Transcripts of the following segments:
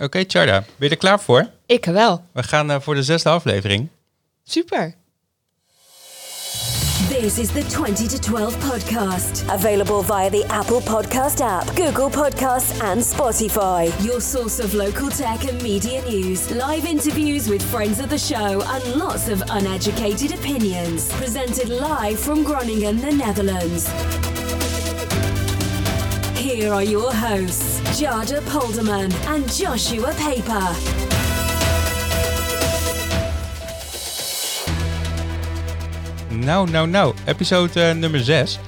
Oké, Charda, ben je er klaar voor? Ik wel. We gaan uh, voor de zesde aflevering. Super. This is the 20 to 12 podcast. Available via the Apple Podcast app, Google Podcasts, and Spotify. Your source of local tech and media news, live interviews with friends of the show, and lots of uneducated opinions. Presented live from Groningen, the Netherlands. Here are your hosts, Jada Polderman and Joshua Paper. Nou, nou, nou. Episode uh, nummer 6.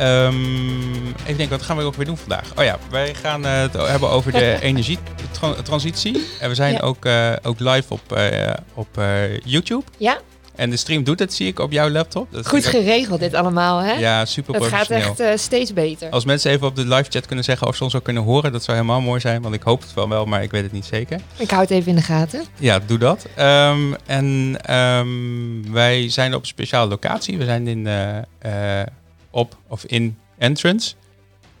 Um, even denken, wat gaan we ook weer doen vandaag? Oh ja, wij gaan uh, het hebben over de energietransitie. En we zijn ja. ook, uh, ook live op, uh, op YouTube. Ja. En de stream doet het, zie ik, op jouw laptop. Dat Goed geregeld dit allemaal, hè? Ja, super Het gaat echt uh, steeds beter. Als mensen even op de live chat kunnen zeggen of ze ons ook kunnen horen, dat zou helemaal mooi zijn. Want ik hoop het wel wel, maar ik weet het niet zeker. Ik hou het even in de gaten. Ja, doe dat. Um, en um, wij zijn op een speciale locatie. We zijn in, uh, uh, op of in entrance.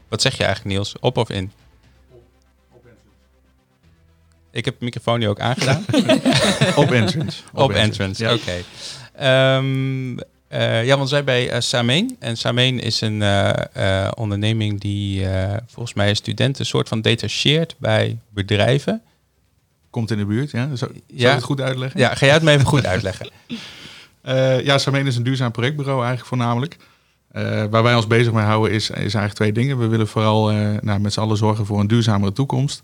Wat zeg je eigenlijk, Niels? Op of in? Ik heb de microfoon nu ook aangedaan. op entrance. Op, op entrance, ja. oké. Okay. Um, uh, ja, want zij bij uh, Sameen. En Sameen is een uh, onderneming die volgens mij studenten een soort van detacheert bij bedrijven. Komt in de buurt, ja? Zou, je het goed uitleggen? Ja, ga jij het me even goed uitleggen? ja, Sameen is een duurzaam projectbureau eigenlijk voornamelijk. waar wij ons bezig mee houden is, is eigenlijk twee dingen. We willen vooral nou, met z'n allen zorgen voor een duurzamere toekomst.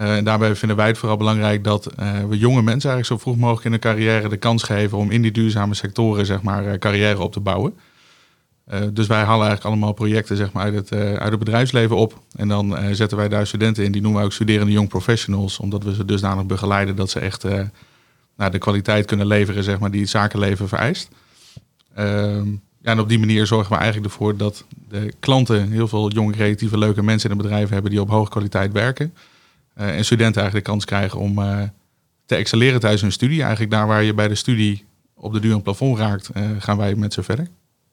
Uh, en daarbij vinden wij het vooral belangrijk dat uh, we jonge mensen eigenlijk zo vroeg mogelijk in hun carrière de kans geven om in die duurzame sectoren zeg maar, uh, carrière op te bouwen. dus wij halen eigenlijk allemaal projecten zeg maar, uit, het, uit het bedrijfsleven op. En dan zetten wij daar studenten in, die noemen we ook studerende young professionals, omdat we ze dusdanig begeleiden dat ze echt nou, de kwaliteit kunnen leveren zeg maar, die het zakenleven vereist. Ehm, ja, en op die manier zorgen we eigenlijk ervoor dat de klanten heel veel jonge, creatieve, leuke mensen in het bedrijf hebben die op hoge kwaliteit werken. Uh, en studenten eigenlijk de kans krijgen om uh, te excelleren tijdens hun studie. Eigenlijk daar waar je bij de studie op de duur een plafond raakt, uh, gaan wij met ze verder.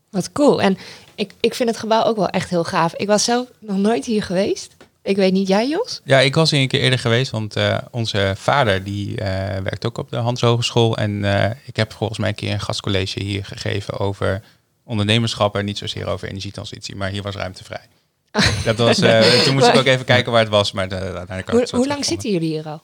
Wat cool. En ik, ik vind het gebouw ook wel echt heel gaaf. Ik was zelf nog nooit hier geweest. Ik weet niet, jij Jos? Ja, ik was hier een keer eerder geweest, want onze vader die werkt ook op de Hans Hogeschool. En ik heb volgens mij een keer een gastcollege hier gegeven over ondernemerschap en niet zozeer over energietransitie. Maar hier was ruimte vrij. Dat was, uh, toen moest ik ook even kijken waar het was. Maar de, uiteindelijk hoe hoe lang zitten jullie hier al?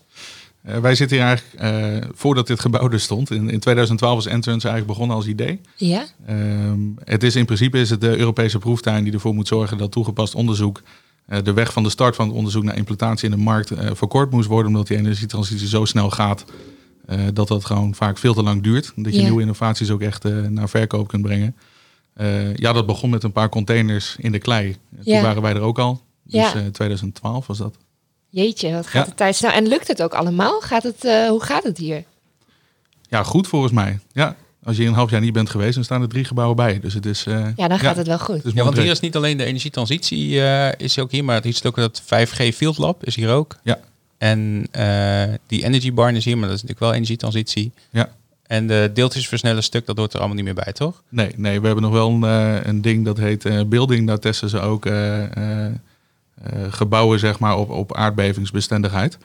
Uh, wij zitten hier eigenlijk, uh, voordat dit gebouw er stond, in, in 2012 was Entrance eigenlijk begonnen als idee. Ja. Um, het is in principe is het de Europese proeftuin die ervoor moet zorgen dat toegepast onderzoek de weg van de start van het onderzoek naar implementatie in de markt verkort moest worden, omdat die energietransitie zo snel gaat dat dat gewoon vaak veel te lang duurt. Dat je ja. nieuwe innovaties ook echt naar verkoop kunt brengen. Uh, ja, dat begon met een paar containers in de klei. Ja. Toen waren wij er ook al. Dus ja. uh, 2012 was dat. Jeetje, wat gaat ja. de tijd snel. En lukt het ook allemaal? Gaat het, uh, hoe gaat het hier? Ja, goed volgens mij. Ja, als je een half jaar niet bent geweest, dan staan er drie gebouwen bij. Dus het is. Uh, ja, dan gaat het wel goed. ja, want hier is niet alleen de energietransitie uh, is ook hier, maar het is ook dat 5G Field Lab is hier ook. Ja. En uh, die Energy Barn is hier, maar dat is natuurlijk wel energietransitie. Ja. En de deeltjesversnellen stuk, dat hoort er allemaal niet meer bij, toch? Nee, nee we hebben nog wel een, uh, een ding dat heet uh, building. Daar testen ze ook uh, gebouwen zeg maar, op, op aardbevingsbestendigheid.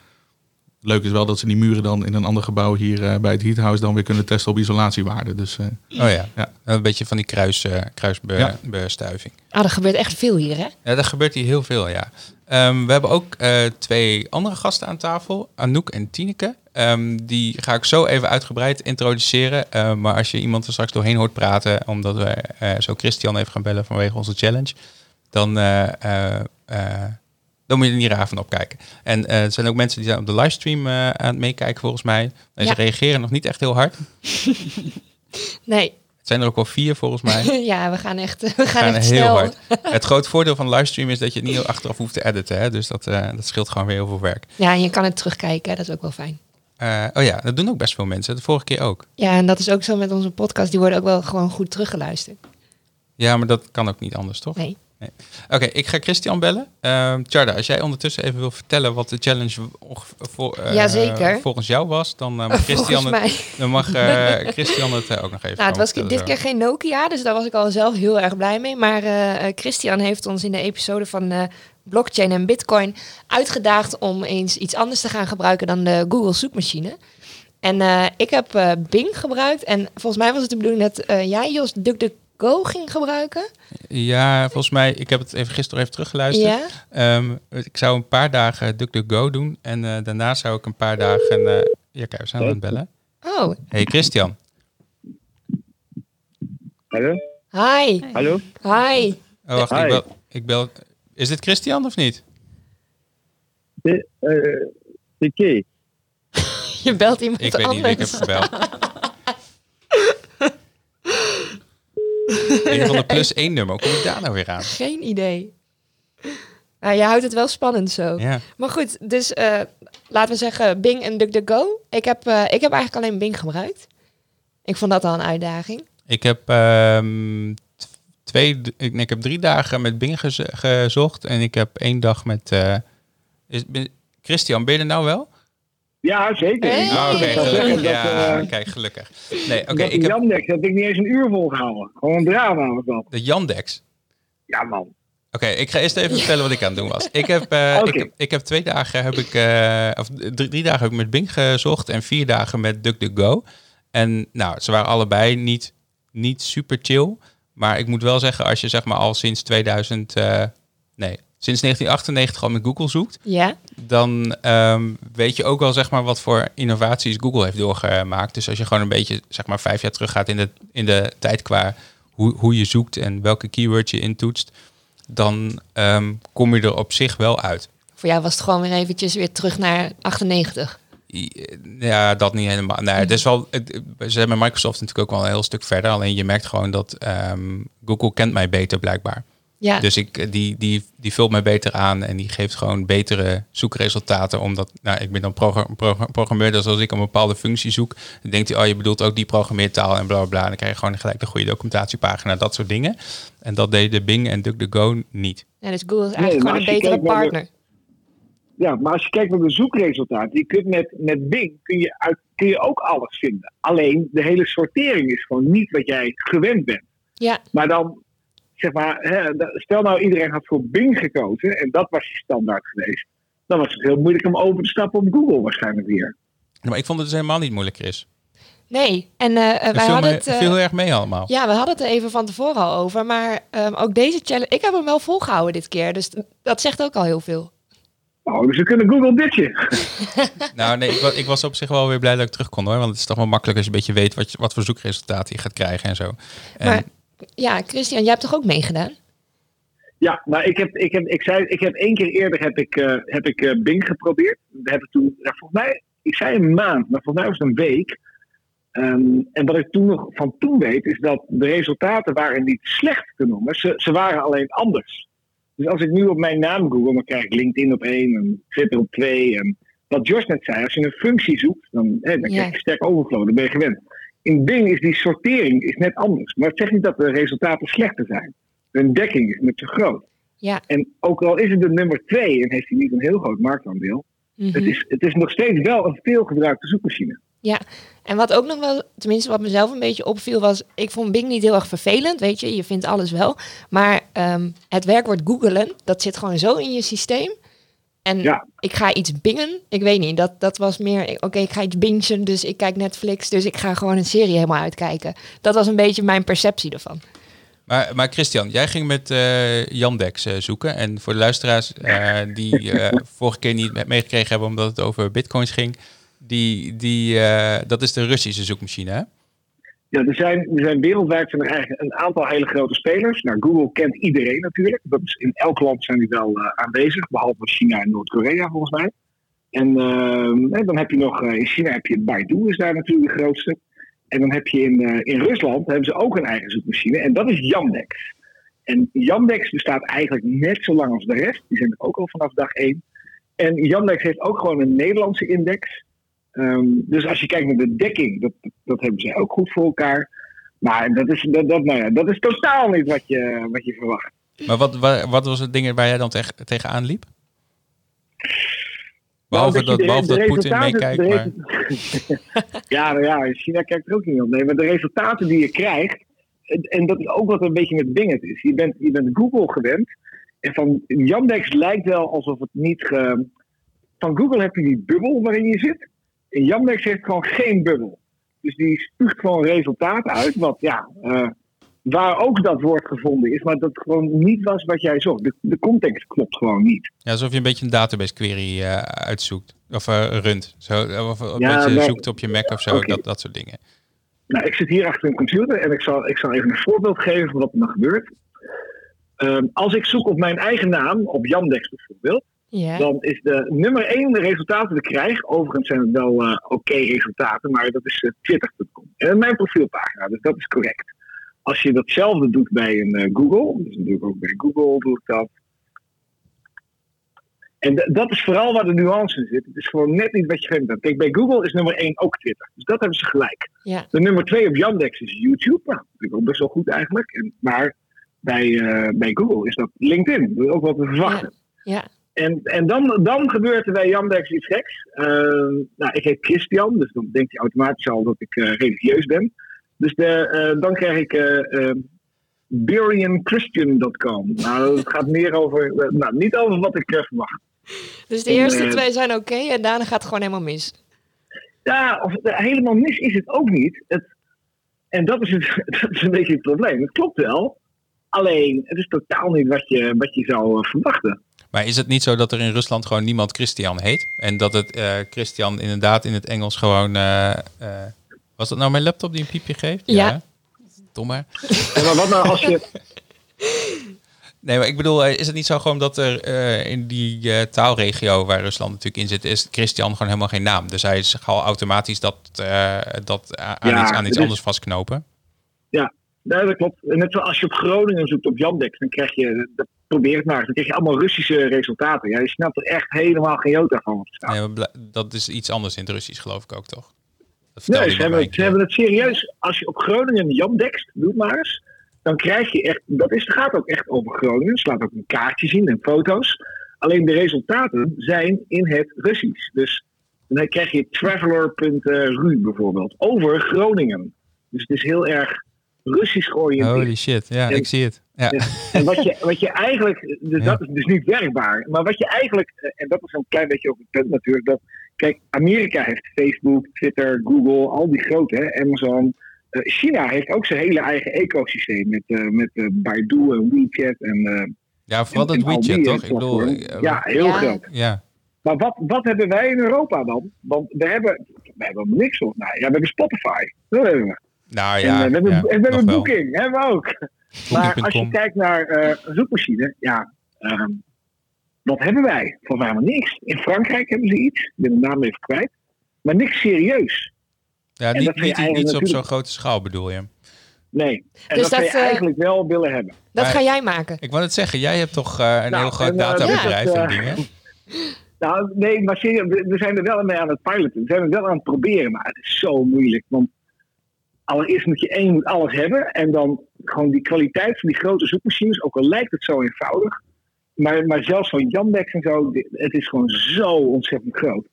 Leuk is wel dat ze die muren dan in een ander gebouw hier bij het Heathouse dan weer kunnen testen op isolatiewaarde. Dus, oh ja. ja, een beetje van die kruis, kruisbestuiving. Ja. Ah, er gebeurt echt veel hier, hè? Ja, er gebeurt hier heel veel, ja. Um, we hebben ook twee andere gasten aan tafel, Anouk en Tineke. Um, die ga ik zo even uitgebreid introduceren. Uh, maar als je iemand er straks doorheen hoort praten, omdat we uh, zo Christian even gaan bellen vanwege onze challenge, dan, uh, dan moet je er niet raar van opkijken. En er zijn ook mensen die zijn op de livestream aan het meekijken volgens mij. En ja. ze reageren nog niet echt heel hard. nee. Het zijn er ook wel vier volgens mij. ja, we gaan echt, we gaan, we gaan echt heel snel. hard. Het grote voordeel van livestream is dat je het niet achteraf hoeft te editen. Hè? Dus dat, dat scheelt gewoon weer heel veel werk. Ja, en je kan het terugkijken. Dat is ook wel fijn. Uh, oh ja, dat doen ook best veel mensen. De vorige keer ook. Ja, en dat is ook zo met onze podcast. Die worden ook wel gewoon goed teruggeluisterd. Ja, maar dat kan ook niet anders, toch? Nee. nee. Oké, okay, ik ga Christian bellen. Uh, Tjarda, als jij ondertussen even wil vertellen wat de challenge voor, uh, Jazeker. volgens jou was, dan mag Christian het, dan mag, Christian het ook nog even Nou, het was dit keer geen Nokia, dus daar was ik al zelf heel erg blij mee. Maar Christian heeft ons in de episode van blockchain en bitcoin uitgedaagd om eens iets anders te gaan gebruiken dan de Google zoekmachine. En eh, ik heb eh, Bing gebruikt en volgens mij was het de bedoeling dat eh, jij Jos DuckDuckGo ging gebruiken. Ja, volgens mij, ik heb het even gisteren even teruggeluisterd. Ja. Ehm, ik zou een paar dagen DuckDuckGo doen en eh, daarna zou ik een paar dagen... eh, ja, kijk, we zijn aan het bellen. Oh, Hey Christian. Hallo? hi. Hallo? Hi. Oh, wacht, ik Hi. bel, ik bel... Is dit Christian of niet? Eh, Piqué. Je belt iemand Ik weet niet wie ik heb anders. gebeld. Een van de plus één nummer. Hoe kom ik daar nou weer aan? Geen idee. Nou, je houdt het wel spannend zo. Ja. Maar goed, dus eh, laten we zeggen Bing en DuckDuckGo. Ik heb, eh, ik heb eigenlijk alleen Bing gebruikt. Ik vond dat al een uitdaging. Ik heb ehm, twee, ik, ik heb drie dagen met Bing gez- gezocht en ik heb één dag met. eh, is, ben- Christian, ben je er nou wel? Ja, zeker. Hey. Oh, Oké, gelukkig. dat, Ja, eh, kijk, gelukkig. Nee, oké, dat ik heb Yandex heb ik niet eens een uur volgehouden. Gewoon een drama was dat. de Yandex. Ja, man. Oké, ik ga eerst even vertellen wat ik aan het doen was. Ik heb, eh, Oké. ik heb, ik heb twee dagen heb ik, eh, of drie, drie dagen heb ik met Bing gezocht en vier dagen met DuckDuckGo. En nou, ze waren allebei niet, niet super chill. Maar ik moet wel zeggen, als je zeg maar al sinds 2000, eh, nee, sinds 1998 al met Google zoekt, Ja, dan ehm, weet je ook wel zeg maar wat voor innovaties Google heeft doorgemaakt. Dus als je gewoon een beetje zeg maar vijf jaar terug gaat in de, in de tijd qua hoe, hoe je zoekt en welke keywords je intoetst, dan ehm, kom je er op zich wel uit. voor jou was het gewoon weer eventjes weer terug naar 98. Ja, dat niet helemaal. Nee, het is wel, het, ze hebben Microsoft natuurlijk ook wel een heel stuk verder. Alleen je merkt gewoon dat ehm, Google kent mij beter blijkbaar. Ja, Dus ik, die, die, die vult mij beter aan en die geeft gewoon betere zoekresultaten. Omdat, nou, ik ben dan progr- progr- programmeur, dus als ik een bepaalde functie zoek, dan denkt hij, oh, je bedoelt ook die programmeertaal en bla bla bla. En dan krijg je gewoon gelijk de goede documentatiepagina, dat soort dingen. En dat deden Bing en DuckDuckGo niet. ja dus Google is eigenlijk gewoon een betere partner. Ja, maar als je kijkt naar de zoekresultaten, je kunt met, met Bing kun je, uit, kun je ook alles vinden. Alleen de hele sortering is gewoon niet wat jij gewend bent. Ja, Maar dan, zeg maar, hè, stel nou iedereen had voor Bing gekozen en dat was je standaard geweest. Dan was het heel moeilijk om over te stappen op Google waarschijnlijk weer. Maar ik vond het dus helemaal niet moeilijk, Chris. nee. En Het wij hadden me, het... eh, viel heel erg mee allemaal. ja, we hadden het er even van tevoren al over. Maar ehm, ook deze challenge... Ik heb hem wel volgehouden dit keer. Dus dat zegt ook al heel veel. Nou, dus we kunnen Google ditje. Nou, nee, ik, wa- ik was op zich wel weer blij dat ik terug kon hoor. Want het is toch wel makkelijk als je een beetje weet wat, je, wat voor zoekresultaten je gaat krijgen en zo. En, Maar ja, Christian, jij hebt toch ook meegedaan? Ja, maar ik heb, ik heb, ik zei, ik heb één keer eerder heb ik, eh, heb ik eh, Bing geprobeerd. Dat heb ik toen, ja, volgens mij, ik zei een maand, maar volgens mij was het een week. Ehm, en wat ik toen nog van toen weet, is dat de resultaten waren niet slecht te noemen. Ze, ze waren alleen anders. Dus als ik nu op mijn naam google, dan krijg ik LinkedIn op één en Twitter op twee. En wat Jos net zei, als je een functie zoekt, dan, hè, dan krijg je sterk overflow, dan ben je gewend. In Bing is die sortering is net anders. Maar het zegt niet dat de resultaten slechter zijn. De ontdekking is net zo groot. Ja. En ook al is het de nummer twee en heeft hij niet een heel groot marktaandeel, Mhm. het, is, het is nog steeds wel een veelgebruikte zoekmachine. Ja, en wat ook nog wel, tenminste wat mezelf een beetje opviel, was ik vond Bing niet heel erg vervelend, weet je, je vindt alles wel. Maar ehm, het werkwoord googelen, dat zit gewoon zo in je systeem. En Ja. ik ga iets bingen, ik weet niet, dat, dat was meer, oké, ik ga iets bingen, dus ik kijk Netflix, dus ik ga gewoon een serie helemaal uitkijken. Dat was een beetje mijn perceptie ervan. Maar, maar Christian, jij ging met eh Yandex eh, zoeken. En voor de luisteraars eh, die eh, vorige keer niet me- meegekregen hebben omdat het over bitcoins ging. Die, die, eh, dat is de Russische zoekmachine, hè? Ja, er zijn, er zijn wereldwijd zijn er eigenlijk een aantal hele grote spelers. Nou, Google kent iedereen natuurlijk. Dat is, in elk land zijn die wel eh, aanwezig, behalve China en Noord-Korea volgens mij. En ehm, dan heb je nog, eh, in China heb je Baidu, is daar natuurlijk de grootste. En dan heb je in, in Rusland hebben ze ook een eigen zoekmachine. En dat is Yandex. En Yandex bestaat eigenlijk net zo lang als de rest. Die zijn er ook al vanaf dag één. En Yandex heeft ook gewoon een Nederlandse index. Ehm, dus als je kijkt naar de dekking, dat, dat hebben zij ook goed voor elkaar. Maar dat is, dat, dat, nou ja, dat is totaal niet wat je, wat je verwacht. Maar wat, wat, wat was het ding waar jij dan teg- tegenaan liep? Behalve Nou, dat, behalve de dat Poetin resultaten- meekijkt. Maar, ja, nou ja, China kijkt er ook niet op. Nee, maar de resultaten die je krijgt, en, en dat is ook wat een beetje met Bing het is. Je bent, je bent Google gewend En van Yandex lijkt wel alsof het niet. Ge... Van Google heb je die bubbel waarin je zit. En Yandex heeft gewoon geen bubbel. Dus die spuugt gewoon resultaten uit. Wat ja, uh, waar ook dat woord gevonden is, maar dat gewoon niet was wat jij zocht. De, de context klopt gewoon niet. Ja, alsof je een beetje een database query uh, uitzoekt. Of uh, runt. Zo, of een ja, beetje zoekt op je Mac of zo, okay. dat, dat soort dingen. Nou, ik zit hier achter een computer en ik zal, ik zal even een voorbeeld geven van wat er dan gebeurt. Um, als ik zoek op mijn eigen naam, op Yandex bijvoorbeeld, yeah. dan is de nummer één de resultaten die ik krijg. Overigens zijn het wel uh, oké okay resultaten, maar dat is uh, twitter.com. En mijn profielpagina, dus dat is correct. Als je datzelfde doet bij een uh, Google, dus natuurlijk ook bij Google doe ik dat. En dat is vooral waar de nuance in zit. Het is gewoon net niet wat je vindt. Kijk, bij Google is nummer 1 ook Twitter. Dus dat hebben ze gelijk. De nummer 2 op Yandex is YouTube. Nou, dat is ook best wel goed eigenlijk. En, maar bij, bij Google is dat LinkedIn. Dat is ook wat te verwachten. Ja. En, en dan, dan gebeurt er bij Yandex iets geks. Uh, nou, ik heet Christian, dus dan denkt hij automatisch al dat ik uh, religieus ben. Dus de, dan krijg ik BarianChristian.com. Nou, het gaat meer over, nou, niet over wat ik verwacht. Dus de eerste en, twee zijn oké okay, en daarna gaat het gewoon helemaal mis. Ja, of, helemaal mis is het ook niet. Het, en dat is, het, dat is een beetje het probleem. Het klopt wel, alleen het is totaal niet wat je, wat je zou verwachten. Maar is het niet zo dat er in Rusland gewoon niemand Christian heet? En dat het uh, Christian inderdaad in het Engels gewoon... Uh, uh, was dat nou mijn laptop die een piepje geeft? Ja. ja. Dom maar. Ja, maar wat nou als je... Nee, maar ik bedoel, is het niet zo gewoon dat er uh, in die uh, taalregio waar Rusland natuurlijk in zit, is Christian gewoon helemaal geen naam. Dus hij is gewoon automatisch dat, uh, dat aan ja, iets, aan iets anders vastknopen. Ja, nee, dat klopt. Net zoals als je op Groningen zoekt op Yandex, dan krijg je, dat, probeer het maar, dan krijg je allemaal Russische resultaten. Ja, je snapt er echt helemaal geen jota van maar dat is iets anders in het Russisch, geloof ik ook, toch? Nee, ze hebben, ze hebben het serieus. Als je op Groningen Yandex, doe het maar eens dan krijg je echt, dat is, gaat ook echt over Groningen. Ze laat ook een kaartje zien en foto's. Alleen de resultaten zijn in het Russisch. Dus dan krijg je traveler.ru bijvoorbeeld over Groningen. Dus het is heel erg Russisch georiënteerd. Holy shit, ja, en, ik zie het. Ja. En wat je, wat je eigenlijk, dus dat is dus niet werkbaar. Maar wat je eigenlijk, en dat is een klein beetje ook het punt natuurlijk, dat, kijk, Amerika heeft Facebook, Twitter, Google, al die grote, hè, Amazon, China heeft ook zijn hele eigen ecosysteem met, uh, met uh, Baidu en WeChat en... Uh, ja, vooral dat WeChat toch? Ik bedoel, ja, heel ja. groot. Ja. Maar wat, wat hebben wij in Europa dan? Want we hebben, we hebben niks op. Nou, ja, we hebben Spotify. Dat hebben we. Nou ja. En, we hebben, ja, en we hebben wel. Booking, hebben we ook. Maar als je kijkt naar uh, zoekmachine, ja, um, wat hebben wij? Volgens mij helemaal niks. In Frankrijk hebben ze iets, ik ben de naam even kwijt. Maar niks serieus. Ja, En niet, niet, niet eigenlijk op zo'n grote schaal bedoel je. Nee. En Dus dat, zou dat, je eh, eigenlijk wel willen hebben. Dat Maar- ga jij maken. Ik wou het zeggen, jij hebt toch eh, een Nou, heel groot en, eh, databedrijf dat, en eh, dingen? Nou, nee, maar serieus, we, we zijn er wel mee aan het piloten. We zijn er wel aan het proberen, maar het is zo moeilijk. Want allereerst moet je één, moet alles hebben. En dan gewoon die kwaliteit van die grote zoekmachines, ook al lijkt het zo eenvoudig. Maar, maar zelfs van Yandex en zo, het is gewoon zo ontzettend groot.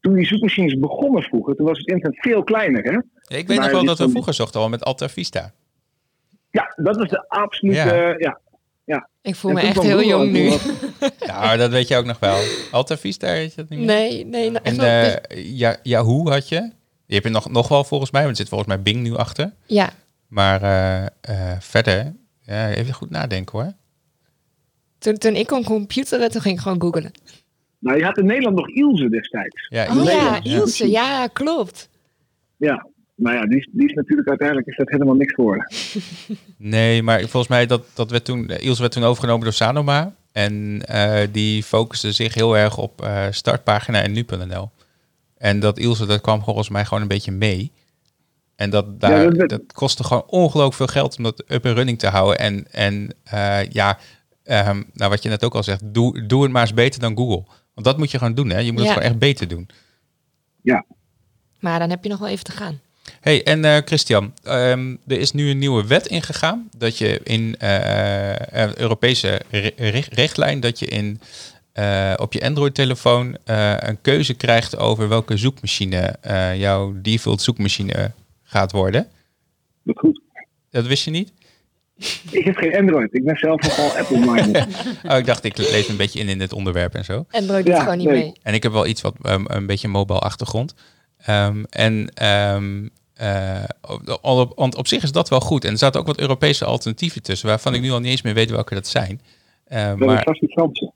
Toen die zoekmachines begonnen vroeger, toen was het internet veel kleiner, hè? Ja, ik weet maar nog wel dat we vroeger zochten al met Alta Vista. Ja, dat is de absolute... Ja. Ja. ja. Ik voel En me echt heel Google jong nu. Nou, dat weet je ook nog wel. Alta Vista, weet je dat niet meer? Nee, nee. nou, En eh, ja, Yahoo had je. Die heb je nog, nog wel volgens mij, want er zit volgens mij Bing nu achter. ja, Maar eh, eh, verder, ja, even goed nadenken hoor. toen, toen ik kon computeren, toen ging ik gewoon googlen. Nou, je had in Nederland nog Ilse destijds. Ja, Oh ja. Ilse. Ja, klopt. Ja, maar ja, die is, die is natuurlijk uiteindelijk is dat helemaal niks geworden. Nee, maar volgens mij dat, dat werd toen, Ilse werd toen overgenomen door Sanoma. En eh, die focuste zich heel erg op eh, startpagina en nu.nl. En dat Ilse, dat kwam volgens mij gewoon een beetje mee. En dat, daar, Ja, dat- dat, kostte gewoon ongelooflijk veel geld om dat up en running te houden. En, en eh, ja, ehm, nou wat je net ook al zegt, doe, doe het maar eens beter dan Google. Want dat moet je gewoon doen, hè? Je moet Ja. het gewoon echt beter doen. Ja, Maar dan heb je nog wel even te gaan. Hey, en eh, Christian, ehm, er is nu een nieuwe wet ingegaan dat je in eh, eh, Europese ri- ri- richtlijn dat je in eh, op je Android-telefoon eh, een keuze krijgt over welke zoekmachine eh, jouw default zoekmachine gaat worden. dat goed. Dat wist je niet? Ik heb geen Android. Ik ben zelf nogal Apple-minded. Oh, ik dacht, ik leef een beetje in in dit onderwerp en zo. Android doet Ja, gewoon niet nee. mee. En ik heb wel iets wat um, een beetje mobile achtergrond. Ehm, en ehm, eh, op, op, want op zich is dat wel goed. En er zaten ook wat Europese alternatieven tussen, waarvan ik nu al niet eens meer weet welke dat zijn. Dat is maar vast die Franse.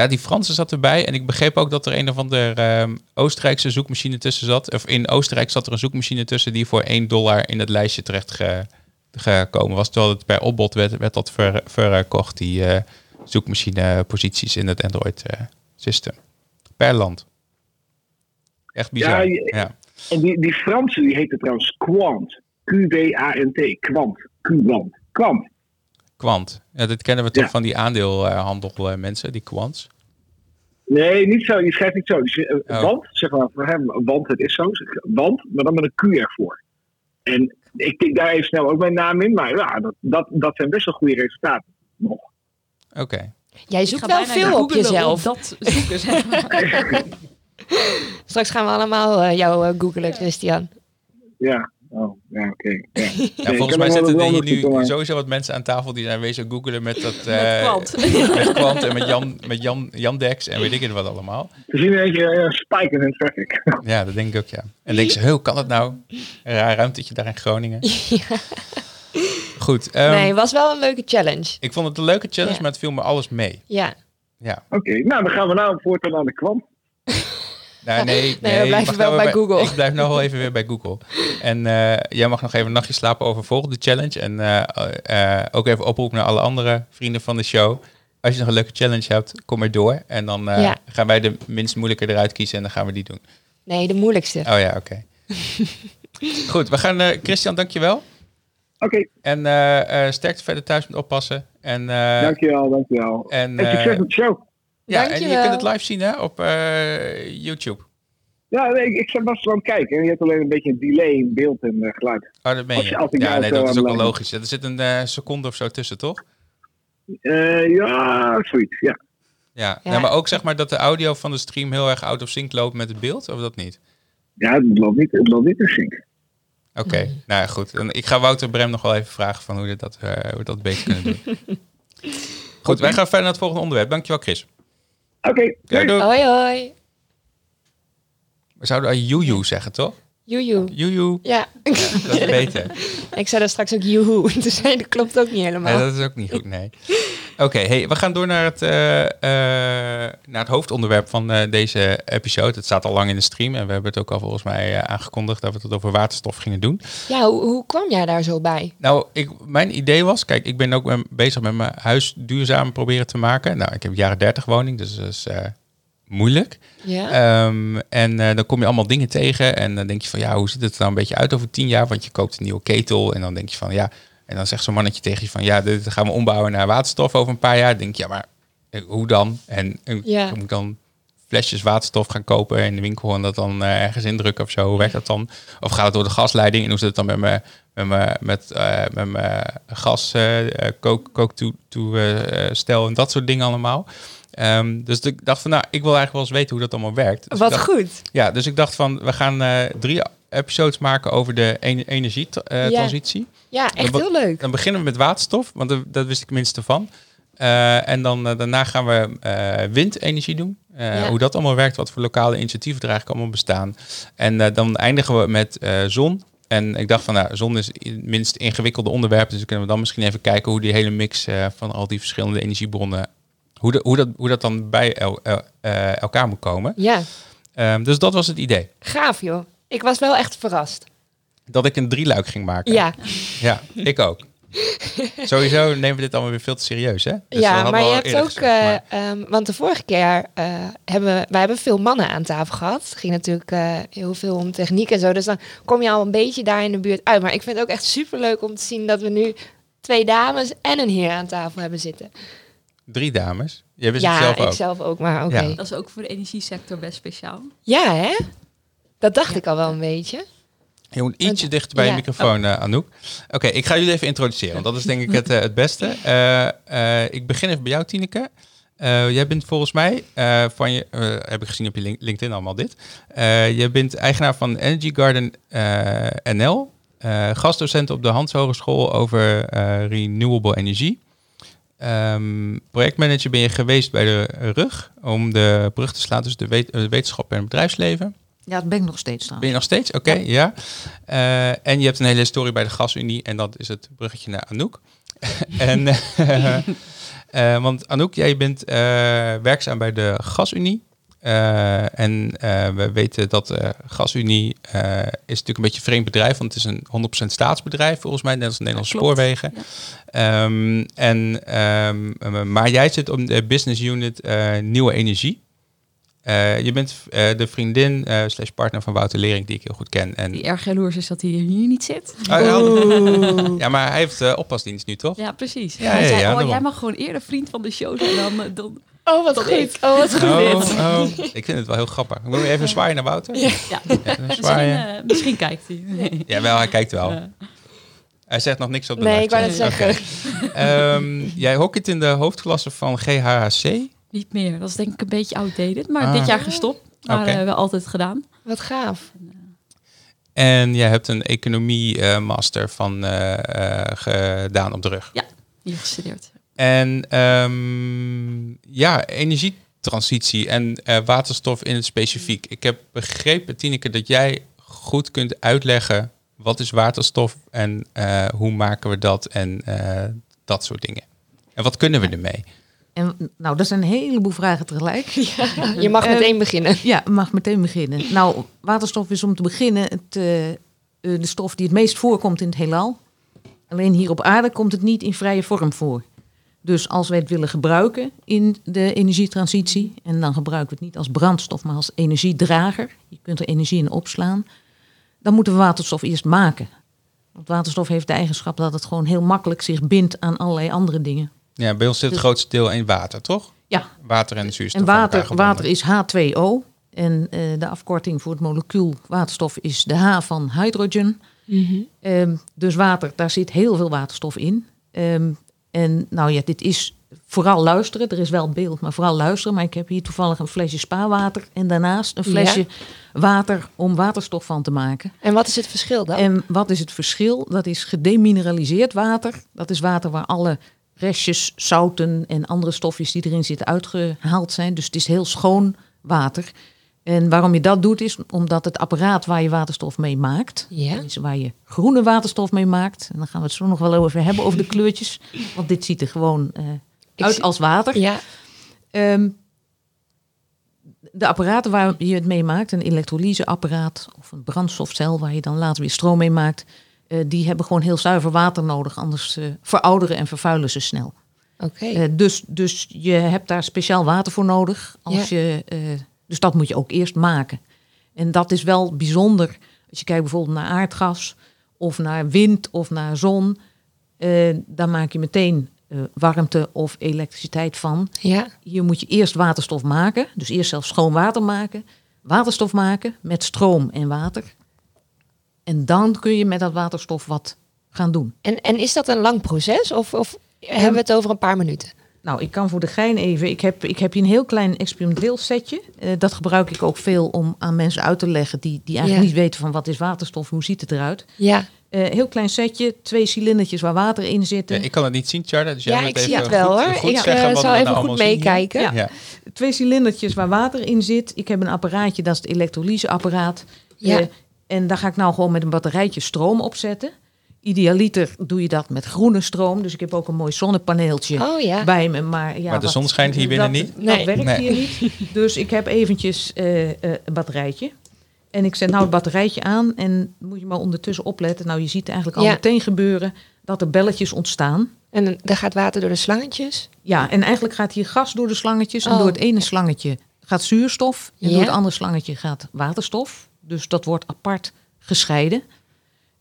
Ja, die Franse zat erbij. En ik begreep ook dat er een of andere ehm, Oostenrijkse zoekmachine tussen zat. Of in Oostenrijk zat er een zoekmachine tussen die voor 1 dollar in het lijstje terecht ge- gekomen was. Terwijl het bij opbod werd, werd dat ver- verkocht, die eh zoekmachineposities in het Android eh, system. Per land. Echt bizar. Ja, En die, die Franse die heette trouwens Quant. Q-W-A-N-T. Quant. Quant. Quant. Quant. Ja, dat kennen we toch Ja. van die aandeelhandel eh, mensen, die quants. Nee, niet zo. Je schrijft niet zo. Je Oh. Want, zeg maar voor hem, want het is zo. Want, maar dan met een Q ervoor. En ik tik daar even snel ook mijn naam in. Maar ja, dat, dat, dat zijn best wel goede resultaten. Nog. Oké. Jij zoekt wel veel op jezelf. dat zoeken, zeg maar. Straks gaan we allemaal eh, jou googlen, Christian. Ja. Oh, ja, oké. Ja. Ja, Nee, volgens mij zitten er hier nu sowieso wat mensen aan tafel die zijn wezen googelen met dat... Met eh, kwant. met Quant en met Jan, met Jan, Jan Dex en weet ik het wat allemaal. We zien een beetje uh, spikers in traffic. Ja, dat denk ik ook, ja. En denk ze, hoe kan dat nou? Een raar ruimtetje daar in Groningen. Goed. ehm, nee, het was wel een leuke challenge. Ik vond het een leuke challenge, Ja. maar het viel me alles mee. Ja. Ja. Oké, nou dan gaan we nou voortaan aan de kwant. Nou, nee, nee, we blijven wel nou bij Google. Ik blijf nog wel even weer bij Google. En eh, jij mag nog even een nachtje slapen over volgende challenge. En eh, eh, ook even oproep naar alle andere vrienden van de show. Als je nog een leuke challenge hebt, kom er door. En dan eh, Ja. gaan wij de minst moeilijke eruit kiezen en dan gaan we die doen. Nee, de moeilijkste. Oh ja, oké. Goed, we gaan... eh, Christian, dankjewel. Oké, En eh eh sterkte verder thuis met oppassen. En, eh, dankjewel, dankjewel. en, En succes eh, met de show. Ja, en je kunt het live zien hè, op eh, YouTube. Ja, nee, ik, ik was gewoon kijken. En je hebt alleen een beetje een delay in beeld en eh, geluid. Oh, dat ben Als je. als Ja, nee, dat is aan ook wel logisch. Er zit een eh, seconde of zo tussen, toch? Eh, ja, zoiets, ja. Ja, Ja. Nou, maar ook zeg maar dat de audio van de stream heel erg out of sync loopt met het beeld, of dat niet? Ja, het loopt niet, het loopt niet in sync. Oké, nou ja, goed. En ik ga Wouter Brem nog wel even vragen van hoe we dat, eh, hoe we dat beter kunnen doen. goed, wij gaan verder naar het volgende onderwerp. Dankjewel, Chris. Oké, Ja, doei. doei. Hoi, hoi. We zouden al Juju zeggen, toch? Joejoe. Juju, Ja, dat is beter. ik zei daar straks ook joehoe. Toen zei je, dat klopt ook niet helemaal. Nee, dat is ook niet goed, nee. Oké, hey, we gaan door naar het, eh, eh, naar het hoofdonderwerp van eh, deze episode. Het staat al lang in de stream en we hebben het ook al volgens mij aangekondigd dat we het over waterstof gingen doen. Ja, hoe, hoe kwam jij daar zo bij? Nou, ik, mijn idee was, kijk, ik ben ook bezig met mijn huis duurzaam proberen te maken. Nou, ik heb jaren 30 woning, dus dat is moeilijk. Ja. Ehm, en dan kom je allemaal dingen tegen en dan denk je van, ja, hoe ziet het er nou een beetje uit over tien jaar? Want je koopt een nieuwe ketel en dan denk je van, ja, en dan zegt zo'n mannetje tegen je van, ja, dit gaan we ombouwen naar waterstof over een paar jaar. Denk je, ja, maar eh, hoe dan? En eh, Ja. moet dan flesjes waterstof gaan kopen in de winkel en dat dan eh, ergens indrukken of zo. Hoe werkt dat dan? Of gaat het door de gasleiding? En hoe zit het dan met mijn met mijn met, met mijn gas kook, kook toe, toe stel en dat soort dingen allemaal. Ehm, dus ik dacht van, nou, ik wil eigenlijk wel eens weten hoe dat allemaal werkt. Dus Wat dacht- goed. ja, dus ik dacht van, we gaan eh, drie episodes maken over de Ja. energietransitie. Ja, echt Dan heel leuk. Dan beginnen we met waterstof, want dat, wist ik minste van. Eh, en dan, eh, daarna gaan we eh, windenergie doen. Ja. Hoe dat allemaal werkt, wat voor lokale initiatieven er eigenlijk allemaal bestaan. En dan eindigen we met zon. En ik dacht van, nou, zon is het minst ingewikkelde onderwerp. Dus kunnen we dan misschien even kijken hoe die hele mix van al die verschillende energiebronnen... Hoe, de, hoe, dat, hoe dat dan bij el- el- elkaar moet komen. Ja, Ehm, dus dat was het idee. gaaf joh. Ik was wel echt verrast. Dat ik een drieluik ging maken. Ja, Ja, ik ook. Sowieso nemen we dit allemaal weer veel te serieus, hè? Dus ja maar je hebt ook... gezegd, maar- eh, ehm, want de vorige keer eh, hebben we... Wij hebben veel mannen aan tafel gehad. Het ging natuurlijk eh, heel veel om techniek en zo. Dus dan kom je al een beetje daar in de buurt uit. Maar ik vind het ook echt superleuk om te zien dat we nu twee dames en een heer aan tafel hebben zitten. Drie dames. Jij wist ja, het zelf ook. ik zelf ook, maar oké. Ja. Ja. Dat is ook voor de energiesector best speciaal. hè? Dat dacht ik al wel een beetje. Je moet ietsje dichter bij ja. je microfoon, eh, Anouk. Oké, ik ga jullie even introduceren, want dat is denk ik het, eh, het beste. Eh, eh, ik begin even bij jou, Tineke. Eh, jij bent volgens mij, eh, van je, heb ik gezien op je link- LinkedIn allemaal dit. Eh, je bent eigenaar van Energy Garden eh, NL. eh, gastdocent op de Hans Hogeschool over eh, renewable energie. Ehm, projectmanager ben je geweest bij de RUG om de brug te slaan tussen de, wet- wetenschap en het bedrijfsleven. Ja, dat ben ik nog steeds Ben je nog steeds? Oké, ja. Eh, en je hebt een hele historie bij de Gasunie en dat is het bruggetje naar Anouk. en, eh, eh, want Anouk, jij bent werkzaam bij de Gasunie. Eh, en we weten dat de Gasunie is natuurlijk een beetje een vreemd bedrijf, want het is een 100% staatsbedrijf volgens mij, net als Nederlandse klopt. spoorwegen. Ehm, en, ehm, maar jij zit op de business unit Nieuwe Energie. Eh, je bent eh, de vriendin eh, slash partner van Wouter Lering, die ik heel goed ken. En, Die erg jaloers is dat hij hier niet zit. Oh, ja, ja, maar hij heeft eh, oppasdienst nu, toch? Ja, precies. Ja, hij ja, zei, ja, oh, jij mag gewoon eerder vriend van de show zijn dan... dan Oh, wat goed. Oh, wat goed Oh, oh. Ik vind het wel heel grappig. Moet je even zwaaien naar Wouter? Ja. ja, even misschien, zwaaien. eh, misschien kijkt hij. Jawel, hij kijkt wel. Ja. Hij zegt nog niks op de Nee, ik wou net livechat. zeggen. Oké. Ehm, jij hockeyt in de hoofdklasse van GHHC. Niet meer. Dat is denk ik een beetje outdated. Maar Ah. dit jaar gestopt. Maar Oké. eh, wel altijd gedaan. Wat gaaf. En jij hebt een economie-master van eh, eh, gedaan op de rug. Hier gestudeerd. En ehm, ja, energietransitie en eh, waterstof in het specifiek. Ik heb begrepen, Tineke, dat jij goed kunt uitleggen wat is waterstof en eh, hoe maken we dat en eh, dat soort dingen. En wat kunnen we ermee? En, nou, dat zijn een heleboel vragen tegelijk. Je mag Eh, meteen beginnen. Ja, mag meteen beginnen. Nou, waterstof is om te beginnen het, eh, eh, de stof die het meest voorkomt in het heelal. Alleen hier op aarde komt het niet in vrije vorm voor. Dus als wij het willen gebruiken in de energietransitie, en dan gebruiken we het niet als brandstof, maar als energiedrager, je kunt er energie in opslaan, dan moeten we waterstof eerst maken. Want waterstof heeft de eigenschap dat het gewoon heel makkelijk zich bindt aan allerlei andere dingen. Ja, bij ons zit het Dus- grootste deel in water, toch? Ja, Water en zuurstof. en water, water is H2O. En eh, de afkorting voor het molecuul waterstof is de H van hydrogen. Ehm, dus water, daar zit heel veel waterstof in. Ehm, en nou ja, dit is vooral luisteren. Er is wel beeld, maar vooral luisteren. Maar ik heb hier toevallig een flesje spaarwater. En daarnaast een flesje water om waterstof van te maken. En wat is het verschil dan? En wat is het verschil? Dat is gedemineraliseerd water. Dat is water waar alle restjes, zouten en andere stofjes die erin zitten uitgehaald zijn. Dus het is heel schoon water. En waarom je dat doet is omdat het apparaat waar je waterstof mee maakt, Ja. waar je groene waterstof mee maakt, en dan gaan we het zo nog wel over hebben over de kleurtjes, want dit ziet er gewoon eh, uit zie- als water. Ja. Ehm, de apparaten waar je het mee maakt, een elektrolyseapparaat of een brandstofcel waar je dan later weer stroom mee maakt, eh, die hebben gewoon heel zuiver water nodig, anders eh, verouderen en vervuilen ze snel. Oké. Eh, dus, dus je hebt daar speciaal water voor nodig. Als je, dus dat moet je ook eerst maken. En dat is wel bijzonder. Als je kijkt bijvoorbeeld naar aardgas of naar wind of naar zon. dan maak je meteen warmte of elektriciteit van. ja. Hier moet je eerst waterstof maken. Dus eerst zelfs schoon water maken. Waterstof maken met stroom en water. En dan kun je met dat waterstof wat gaan doen. En, en is dat een lang proces of, of hebben we het over een paar minuten? Nou, ik kan voor de gein even. Ik heb, ik heb hier een heel klein experimenteel setje. Eh, dat gebruik ik ook veel om aan mensen uit te leggen die, die eigenlijk Ja. niet weten van wat is waterstof, hoe ziet het eruit. Ja. Eh, heel klein setje, twee cilindertjes waar water in zitten. Ja, ik kan het niet zien, Charda. Dus jij Ja, moet ik even zie het goed- wel hoor. goed Ik zeggen eh, zal even nou goed meekijken. Ja. Ja. Twee cilindertjes waar water in zit. Ik heb een apparaatje, dat is het elektrolyseapparaat. Ja. En daar ga ik nou gewoon met een batterijtje stroom op zetten. Idealiter doe je dat met groene stroom. Dus ik heb ook een mooi zonnepaneeltje Oh ja. bij me. Maar, ja, Maar de wat- zon schijnt hier binnen dat, niet? Dat Nee. werkt Nee. hier niet. Dus ik heb eventjes eh, eh, een batterijtje. En ik zet nou het batterijtje aan. En moet je maar ondertussen opletten. Nou, je ziet eigenlijk al Ja. meteen gebeuren dat er belletjes ontstaan. En dan- dan gaat water door de slangetjes. Ja, en eigenlijk gaat hier gas door de slangetjes. En Oh, door het ene slangetje gaat zuurstof. En Ja. door het andere slangetje gaat waterstof. Dus dat wordt apart gescheiden.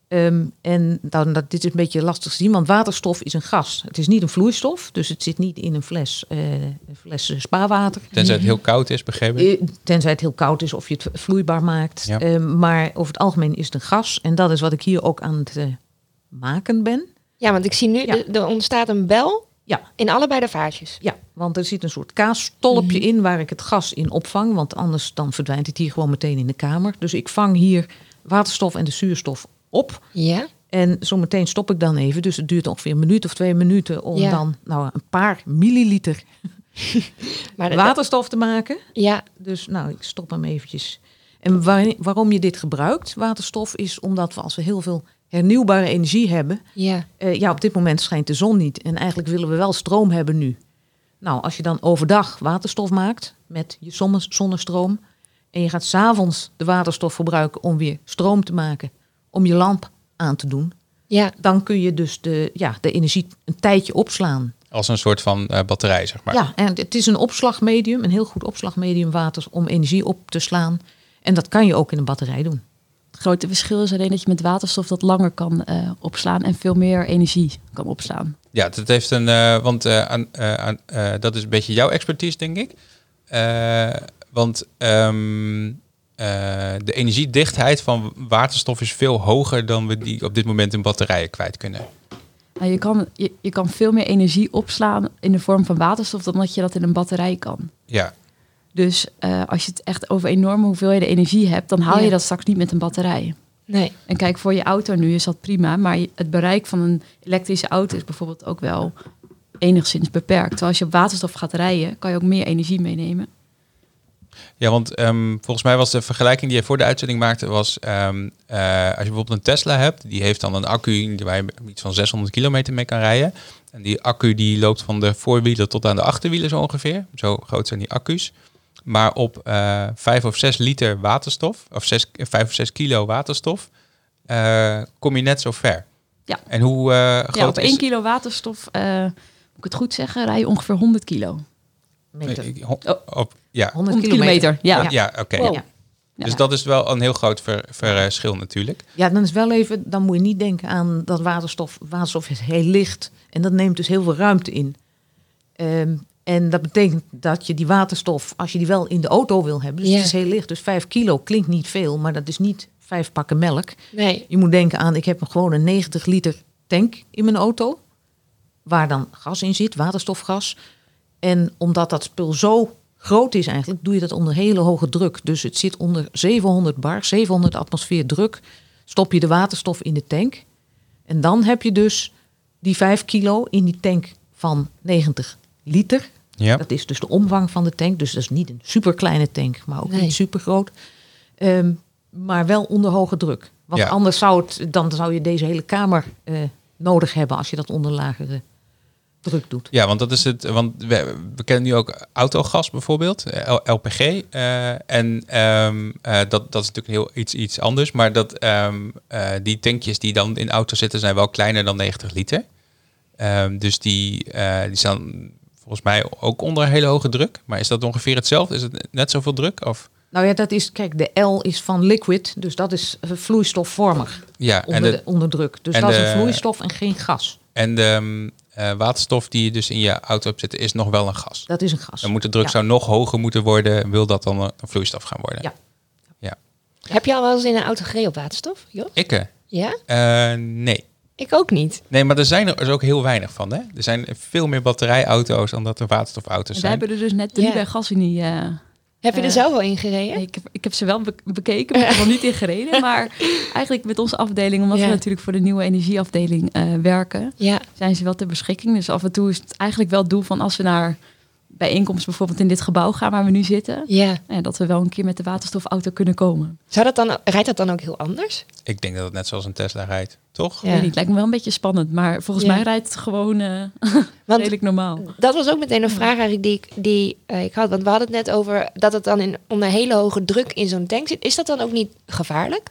Ehm, en dan, dat, dit is een beetje lastig te zien, want waterstof is een gas. Het is niet een vloeistof, dus het zit niet in een fles, eh, een fles spaarwater. Tenzij het heel koud is, begreep ik. Eh, Tenzij het heel koud is of je het vloeibaar maakt. Ja. Ehm, maar over het algemeen is het een gas. En dat is wat ik hier ook aan het eh, maken ben. Ja, want ik zie nu, Ja. er- er ontstaat een bel Ja. in allebei de vaatjes. Ja, want er zit een soort kaasstolpje Mhm. in waar ik het gas in opvang. Want anders dan verdwijnt het hier gewoon meteen in de kamer. Dus ik vang hier waterstof en de zuurstof op. Ja? En zometeen stop ik dan even. Dus het duurt ongeveer een minuut of twee minuten om Ja. dan nou, een paar milliliter Maar dat- waterstof te maken. Ja, Dus nou, ik stop hem eventjes. En waar- waarom je dit gebruikt, waterstof, is omdat we als we heel veel hernieuwbare energie hebben. ja. eh, ja, op dit moment schijnt de zon niet. En eigenlijk willen we wel stroom hebben nu. Nou, als je dan overdag waterstof maakt met je zonne- zonnestroom. En je gaat s'avonds de waterstof gebruiken om weer stroom te maken. Om je lamp aan te doen. Ja, Dan kun je dus de, ja, de energie een tijdje opslaan. Als een soort van eh, batterij, zeg maar. Ja, en het is een opslagmedium, een heel goed opslagmedium water om energie op te slaan. En dat kan je ook in een batterij doen. Grote verschil is alleen dat je met waterstof dat langer kan eh, opslaan en veel meer energie kan opslaan. Ja, dat heeft een. eh, want eh, aan, aan, dat is een beetje jouw expertise, denk ik. Want eh, de energiedichtheid van waterstof is veel hoger dan we die op dit moment in batterijen kwijt kunnen. Nou, je, kan, je, je kan veel meer energie opslaan in de vorm van waterstof dan dat je dat in een batterij kan. Ja, Dus eh, als je het echt over enorme hoeveelheden energie hebt, dan haal je Ja. dat straks niet met een batterij. nee. En kijk, voor je auto nu is dat prima, maar het bereik van een elektrische auto is bijvoorbeeld ook wel enigszins beperkt. Terwijl als je op waterstof gaat rijden, kan je ook meer energie meenemen. ja want ehm, volgens mij was de vergelijking die je voor de uitzending maakte, was ehm, eh, als je bijvoorbeeld een Tesla hebt, die heeft dan een accu waar je iets van 600 kilometer mee kan rijden. En die accu die loopt van de voorwielen tot aan de achterwielen zo ongeveer. Zo groot zijn die accu's. Maar op eh 5 of 6 liter waterstof, of 6, 5 of 6 kilo waterstof, eh, kom je net zo ver. Ja. En hoe eh, groot Ja, op is... 1 kilo waterstof, eh, moet ik het goed zeggen, rij je ongeveer 100 kilo. Meter. Oh. op, ja, 100 100 kilometer, ja. ja, ja. oké. Wow. Ja. Dus dat is wel een heel groot ver- verschil natuurlijk. Ja, dan is wel even, dan moet je niet denken aan dat waterstof. Waterstof is heel licht en dat neemt dus heel veel ruimte in. Ehm, en dat betekent dat je die waterstof, als je die wel in de auto wil hebben, dus Ja. het is heel licht, dus 5 kilo klinkt niet veel, maar dat is niet vijf pakken melk. Nee. Je moet denken aan, ik heb gewoon een 90 liter tank in mijn auto, waar dan gas in zit, waterstofgas. En omdat dat spul zo groot is eigenlijk, doe je dat onder hele hoge druk. Dus het zit onder 700 bar, 700 atmosfeer druk. Stop je de waterstof in de tank. En dan heb je dus die 5 kilo in die tank van 90 liter. Ja. Dat is dus de omvang van de tank. Dus dat is niet een super kleine tank, maar ook Nee. niet super groot. Ehm, maar wel onder hoge druk. Want Ja. anders zou, het, dan zou je deze hele kamer eh, nodig hebben als je dat onder lagere druk doet. Ja, want dat is het. Want we, we kennen nu ook autogas bijvoorbeeld, eh, LPG. eh, en ehm, eh, dat, dat is natuurlijk heel iets, iets anders. Maar dat, ehm, eh, die tankjes die dan in auto's zitten, zijn wel kleiner dan 90 liter. Ehm, dus die, eh, die staan volgens mij ook onder hele hoge druk. Maar is dat ongeveer hetzelfde? Is het net zoveel druk? Of? Nou ja, dat is, kijk, de L is van liquid, dus dat is eh, vloeistofvormig Ja, en onder, de, de, onder druk. Dus en dat is een vloeistof en geen gas. en de ehm, eh, waterstof die je dus in je auto hebt zitten, is nog wel een gas. Dat is een gas. Dan moet de druk Ja. zou nog hoger moeten worden, wil dat dan een een vloeistof gaan worden. Ja. Heb je al wel eens in een auto gereden op waterstof, Jos? Ik? eh, Ja? eh, nee. Ik ook niet. Nee, maar er zijn er dus ook heel weinig van. Hè? Er zijn veel meer batterijauto's dan dat er waterstofauto's Wij zijn. hebben er dus net drie Ja. bij Gasunie. eh Heb je er Eh, zelf al in gereden? Nee, ik, heb, ik heb ze wel be- bekeken, maar ik heb er nog niet in gereden. Maar eigenlijk met onze afdeling, omdat Ja. we natuurlijk voor de nieuwe energieafdeling eh, werken, Ja. zijn ze wel ter beschikking. Dus af en toe is het eigenlijk wel het doel van als we naar bijeenkomst bijvoorbeeld in dit gebouw gaan waar we nu zitten, Ja. eh, dat we wel een keer met de waterstofauto kunnen komen. Zou dat dan, rijdt dat dan ook heel anders? Ik denk dat het net zoals een Tesla rijdt, toch? Ja. Weet niet, het lijkt me wel een beetje spannend, maar volgens Ja. mij rijdt het gewoon eh, Want redelijk normaal. dat was ook meteen een vraag eigenlijk die, ik, die eh, ik had. Want we hadden het net over dat het dan in, onder hele hoge druk in zo'n tank zit. Is dat dan ook niet gevaarlijk?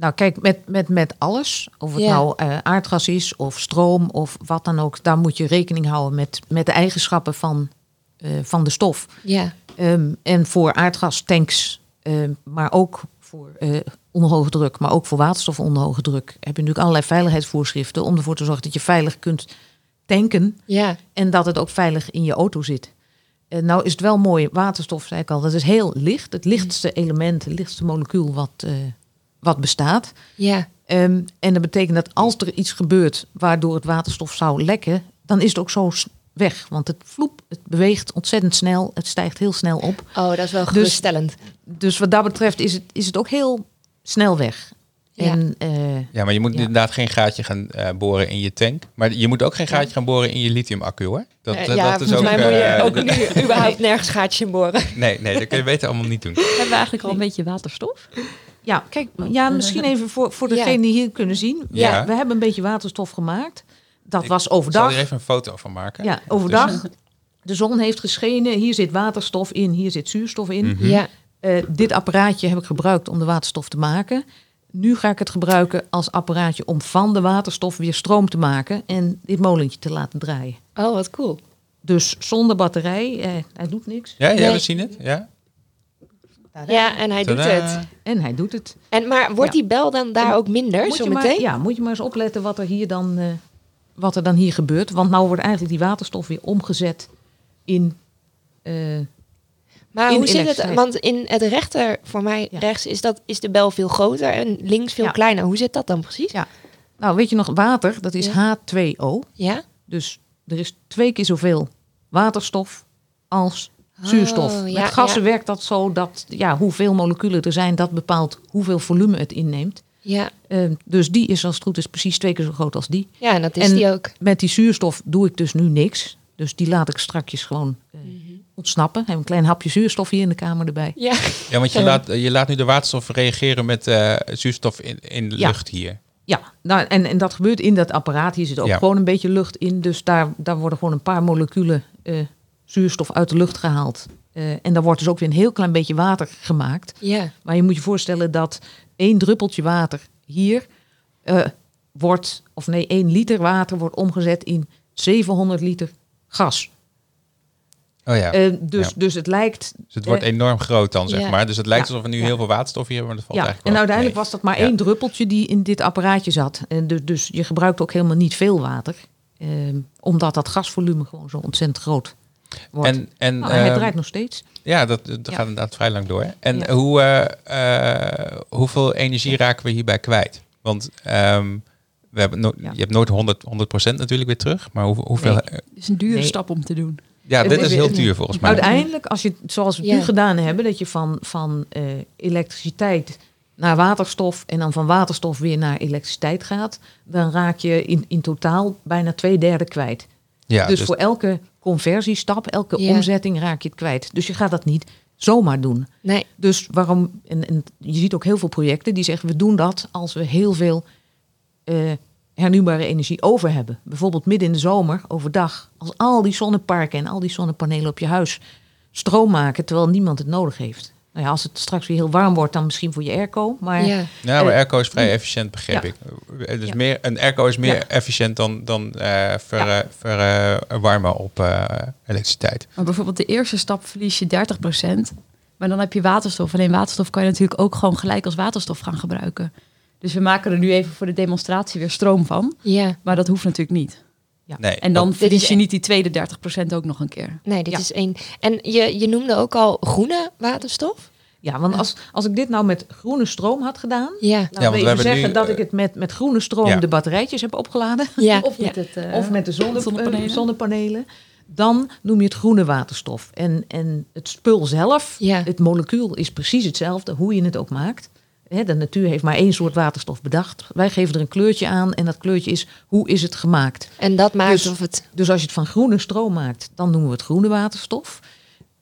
Nou, kijk, met, met, met alles, of het Ja. nou eh, aardgas is of stroom of wat dan ook, daar moet je rekening houden met, met de eigenschappen van, eh, van de stof. Ja. Ehm, en voor aardgastanks, ehm, maar ook voor eh onder hoge druk, maar ook voor waterstof onder hoge druk, heb je natuurlijk allerlei veiligheidsvoorschriften om ervoor te zorgen dat je veilig kunt tanken Ja. en dat het ook veilig in je auto zit. Nou is het wel mooi, waterstof, zei ik al, dat is heel licht. Het lichtste element, het lichtste molecuul wat, wat bestaat. Ja. Ehm, en dat betekent dat als er iets gebeurt waardoor het waterstof zou lekken, dan is het ook zo weg. Want het vloep, het beweegt ontzettend snel, het stijgt heel snel op. Oh, dat is wel geruststellend. Dus wat dat betreft is het, is het ook heel snel weg. Ja. En eh, Ja, maar je moet Ja. inderdaad geen gaatje gaan eh, boren in je tank. Maar je moet ook geen gaatje gaan boren in je lithium-accu, hoor. Dat, Eh, dat, ja, dat is volgens ook... mij moet je ook nu überhaupt nergens gaatjes in boren. Nee, nee, dat kun je beter allemaal niet doen. Hebben we eigenlijk al een beetje waterstof? Ja, kijk, ja, misschien even voor, voor Ja. degenen die hier kunnen zien. Ja. We hebben een beetje waterstof gemaakt. Dat Ik was Ik zal overdag. er even een foto van maken. Ja, overdag. De zon heeft geschenen. Hier zit waterstof in, hier zit zuurstof in. Mhm. Ja. Eh, dit apparaatje heb ik gebruikt om de waterstof te maken. Nu ga ik het gebruiken als apparaatje om van de waterstof weer stroom te maken en dit molentje te laten draaien. Oh, wat cool. Dus zonder batterij, eh, hij doet niks. Ja, ja Nee. we zien het. Ja. Ja, en hij doet het. En hij doet het. En, maar wordt Ja. die bel dan daar ook minder Moet je, zo maar, meteen? ja, moet je maar eens opletten wat er hier dan, eh, wat er dan hier gebeurt. Want nou wordt eigenlijk die waterstof weer omgezet in. eh, Maar In hoe zit het? Want in het rechter, voor mij Ja. rechts, is, dat, is de bel veel groter en links veel Ja. kleiner. Hoe zit dat dan precies? Ja. nou, weet je nog, water, dat is Ja. H2O. Ja? Dus er is twee keer zoveel waterstof als zuurstof. Oh, ja, Met gassen ja. werkt dat zo dat ja, hoeveel moleculen er zijn, dat bepaalt hoeveel volume het inneemt. Ja. Eh, dus die is als het goed is precies twee keer zo groot als die. ja, en dat is En- die ook. Met die zuurstof doe ik dus nu niks. Dus die laat ik strakjes gewoon eh, ontsnappen. Heb een klein hapje zuurstof hier in de kamer erbij. Ja. Ja, want je, Eh. laat, je laat nu de waterstof reageren met eh, zuurstof in, in de Ja. lucht hier. Ja, nou, en, en dat gebeurt in dat apparaat. Hier zit ook Ja. gewoon een beetje lucht in. Dus daar, daar worden gewoon een paar moleculen eh, zuurstof uit de lucht gehaald. Eh, en daar wordt dus ook weer een heel klein beetje water gemaakt. Ja. Maar je moet je voorstellen dat één druppeltje water hier eh, wordt, of nee, één liter water wordt omgezet in 700 liter gas. Oh ja. Eh, dus, Ja. dus het lijkt. dus het wordt enorm groot dan, zeg ja. maar. Dus het lijkt Ja. alsof we nu Ja. heel veel waterstof hier hebben, maar dat valt Ja, eigenlijk en wel uiteindelijk mee. was dat maar Ja. één druppeltje die in dit apparaatje zat. En dus, dus je gebruikt ook helemaal niet veel water. omdat dat gasvolume gewoon zo ontzettend groot wordt. En, en Nou, hij ehm, draait nog steeds. Ja, dat, dat Ja. gaat inderdaad vrij lang door. En Ja. hoe, eh, eh, hoeveel energie raken we hierbij kwijt? Want ehm, we hebben no- Ja. je hebt nooit 100, 100% natuurlijk weer terug. Maar hoe, hoeveel... Nee. Het is een dure Nee. stap om te doen. ja, Het dit is heel duur volgens mij. Uiteindelijk, als je, zoals we het Ja. nu gedaan hebben, dat je van, van eh, elektriciteit naar waterstof en dan van waterstof weer naar elektriciteit gaat, dan raak je in, in totaal bijna twee derde kwijt. Ja, dus, dus voor elke conversiestap, elke Ja. omzetting raak je het kwijt. Dus je gaat dat niet zomaar doen. Nee. Dus waarom, en, en je ziet ook heel veel projecten die zeggen we doen dat als we heel veel eh, hernieuwbare energie over hebben. Bijvoorbeeld midden in de zomer, overdag, als al die zonneparken en al die zonnepanelen op je huis stroom maken terwijl niemand het nodig heeft. Nou ja, als het straks weer heel warm wordt, dan misschien voor je airco. Maar Ja. Ja, maar Eh, airco is vrij efficiënt, begreep ja. ik. Dus Ja. meer, een airco is meer Ja. efficiënt dan, dan eh ver, Ja. eh, verwarmen op eh, elektriciteit. Maar bijvoorbeeld de eerste stap verlies je 30%. Maar dan heb je waterstof. Alleen waterstof kan je natuurlijk ook gewoon gelijk als waterstof gaan gebruiken. Dus we maken er nu even voor de demonstratie weer stroom van. Ja. Maar dat hoeft natuurlijk niet. Nee, En dan verlies je niet die tweede 30% ook nog een keer. Nee, dit Ja. is één. En je, je noemde ook al groene waterstof? ja, want als, als ik dit nou met groene stroom had gedaan, Ja. nou want wil we even hebben zeggen nu, dat eh, ik het met, met groene stroom ja. de batterijtjes heb opgeladen. Ja. Of ja. met, het, eh, of met de zonne, zonnepanelen. eh, zonnepanelen, dan noem je het groene waterstof. En, en het spul zelf, Ja. het molecuul is precies hetzelfde, hoe je het ook maakt. De natuur heeft maar één soort waterstof bedacht. Wij geven er een kleurtje aan en dat kleurtje is hoe is het gemaakt. En dat maakt Dus- of het... Dus als je het van groene stroom maakt, dan noemen we het groene waterstof.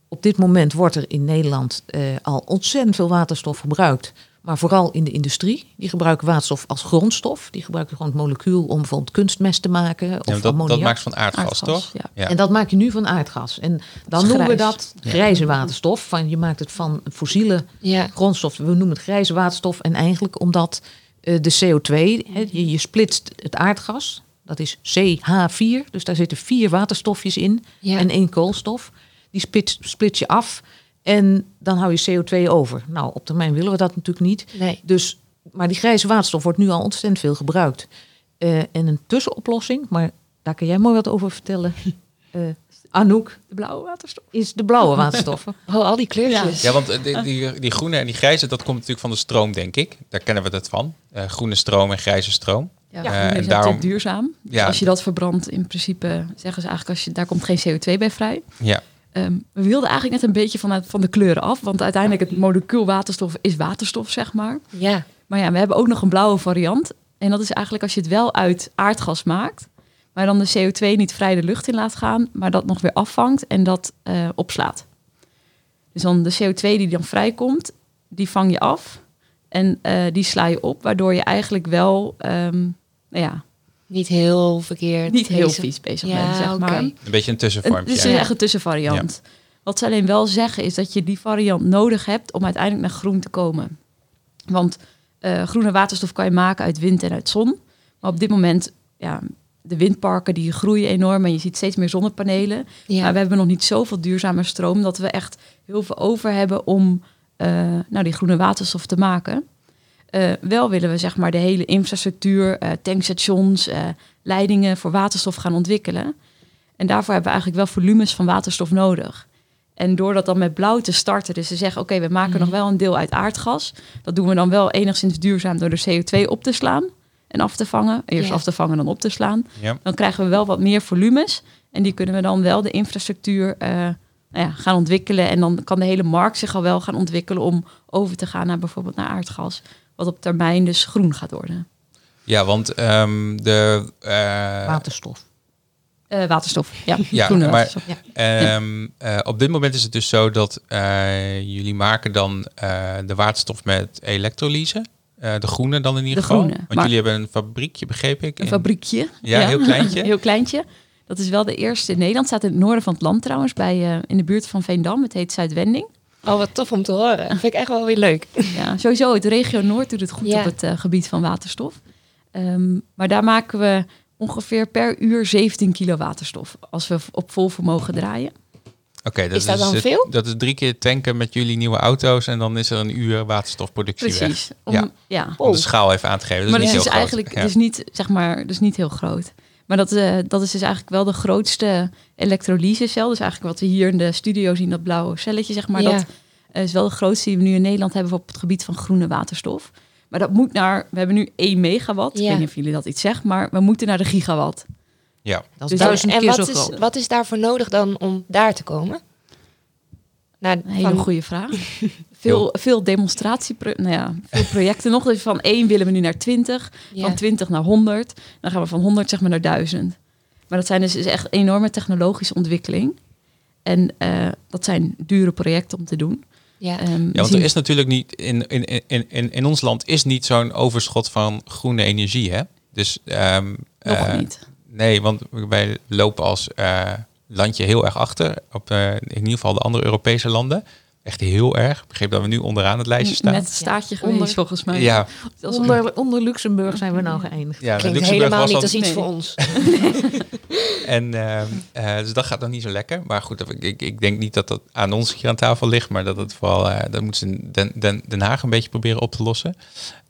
Op dit moment wordt er in Nederland eh, al ontzettend veel waterstof gebruikt. Maar vooral in de industrie. Die gebruiken waterstof als grondstof. Die gebruiken gewoon het molecuul om bijvoorbeeld kunstmest te maken. Of ja, dat, dat maakt van aardgas, aardgas, toch? ja. Ja. En dat maak je nu van aardgas. En dan noemen we dat grijze waterstof. Van, je maakt het van fossiele Ja. grondstof. We noemen het grijze waterstof. En eigenlijk omdat eh, de CO2, hè, je, je splitst het aardgas. Dat is CH4. Dus daar zitten vier waterstofjes in. Ja. En één koolstof. Die split, split je af. En dan hou je CO2 over. Nou, op termijn willen we dat natuurlijk niet. Nee. Dus, maar die grijze waterstof wordt nu al ontzettend veel gebruikt. Eh, en een tussenoplossing, maar daar kan jij mooi wat over vertellen. Eh Anouk, De blauwe waterstof. is de blauwe waterstof. Oh, al die kleurtjes. Ja, want eh, die, die, die groene en die grijze, dat komt natuurlijk van de stroom, denk ik. Daar kennen we het van. Eh, groene stroom en grijze stroom. Ja, groen en is natuurlijk daarom- duurzaam. Dus Ja. als je dat verbrandt, in principe zeggen ze eigenlijk, als je, daar komt geen CO2 bij vrij. Ja, Ehm, we wilden eigenlijk net een beetje van, van de kleuren af. Want uiteindelijk het molecuul waterstof is waterstof, zeg maar. Ja. Maar ja, we hebben ook nog een blauwe variant. En dat is eigenlijk als je het wel uit aardgas maakt, maar dan de CO2 niet vrij de lucht in laat gaan, maar dat nog weer afvangt en dat eh, opslaat. Dus dan de CO2 die dan vrijkomt, die vang je af en eh, die sla je op, waardoor je eigenlijk wel ehm, nou ja, Niet heel verkeerd. niet heel bezig. vies bezig Ja, bent, zeg maar. Een beetje een. Dus het is echt een tussenvariant. Wat ze alleen wel zeggen is dat je die variant nodig hebt om uiteindelijk naar groen te komen. Want eh, groene waterstof kan je maken uit wind en uit zon. Maar op dit moment, ja, de windparken die groeien enorm en je ziet steeds meer zonnepanelen. Ja. Maar we hebben nog niet zoveel duurzame stroom dat we echt heel veel over hebben om eh, nou, die groene waterstof te maken. Eh, wel willen we zeg maar de hele infrastructuur, eh, tankstations, eh, leidingen voor waterstof gaan ontwikkelen. En daarvoor hebben we eigenlijk wel volumes van waterstof nodig. En door dat dan met blauw te starten, dus ze zeggen: oké, we maken nog wel een deel uit aardgas. Dat doen we dan wel enigszins duurzaam door de CO2 op te slaan en af te vangen. Eerst af te vangen, dan op te slaan. Dan krijgen we wel wat meer volumes. En die kunnen we dan wel de infrastructuur eh, nou ja, gaan ontwikkelen. En dan kan de hele markt zich al wel gaan ontwikkelen om over te gaan naar bijvoorbeeld naar aardgas. Wat op termijn dus groen gaat worden. Ja, want ehm, de... eh, Waterstof. Eh, waterstof, ja. Ja, groene maar- waterstof. Ehm, eh, op dit moment is het dus zo dat eh, jullie maken dan eh, de waterstof met elektrolyse. Eh, de groene dan in ieder De geval. groene, Want maar- jullie hebben een fabriekje, begreep ik. Een in- fabriekje. Ja, heel kleintje. heel kleintje. Dat is wel de eerste in Nederland. Staat in het noorden van het land trouwens, bij, eh, in de buurt van Veendam. Het heet Zuidwending. Oh, wat tof om te horen. Vind ik echt wel weer leuk. Ja, sowieso, het regio Noord doet het goed Ja. op het eh, gebied van waterstof. Ehm, maar daar maken we ongeveer per uur 17 kilo waterstof. Als we op vol vermogen draaien. Oké, dat Is dat dan het- veel? Dat is drie keer tanken met jullie nieuwe auto's en dan is er een uur waterstofproductie Precies. weg. Om, Ja. ja. Om de schaal even aan te geven. Dat maar is het niet is heel groot. eigenlijk Ja. dus niet, zeg maar, dus niet heel groot. Maar dat, eh, dat is dus eigenlijk wel de grootste elektrolysecel. Dus eigenlijk wat we hier in de studio zien, dat blauwe celletje, zeg maar. Ja. Dat eh, is wel de grootste die we nu in Nederland hebben op het gebied van groene waterstof. Maar dat moet naar, we hebben nu 1 megawatt. Ik weet niet of jullie dat iets zegt, maar we moeten naar de gigawatt. Ja. Dat is Dus duizend en keer wat zo is, groot. wat is daarvoor nodig dan om daar te komen? Nou, Een hele van- goede vraag. Veel, veel demonstratie, nou ja, veel projecten nog. Dus van 1 willen we nu naar 20, Ja. van 20 naar 100. Dan gaan we van 100 zeg maar naar 1000. Maar dat zijn dus is echt enorme technologische ontwikkeling. En eh, dat zijn dure projecten om te doen. Ja. Ehm, Ja, want zien- er is natuurlijk niet in, in, in, in, in ons land is niet zo'n overschot van groene energie, hè? Dus ehm, nog eh, niet. Nee, want wij lopen als eh, landje heel erg achter op in ieder geval de andere Europese landen. Echt heel erg. Ik begreep dat we nu onderaan het lijstje staan. Met het staartje geweest, Onder- volgens mij. ja, Onder, onder Luxemburg zijn we nou geëindigd. ja Klinkt Luxemburg helemaal was niet al- als iets Nee. voor ons. En ehm, eh, dus dat gaat nog niet zo lekker. Maar goed, dat- ik, ik denk niet dat dat aan ons hier aan tafel ligt, maar dat het vooral eh, dat moeten ze in Den, Den, Den Haag een beetje proberen op te lossen.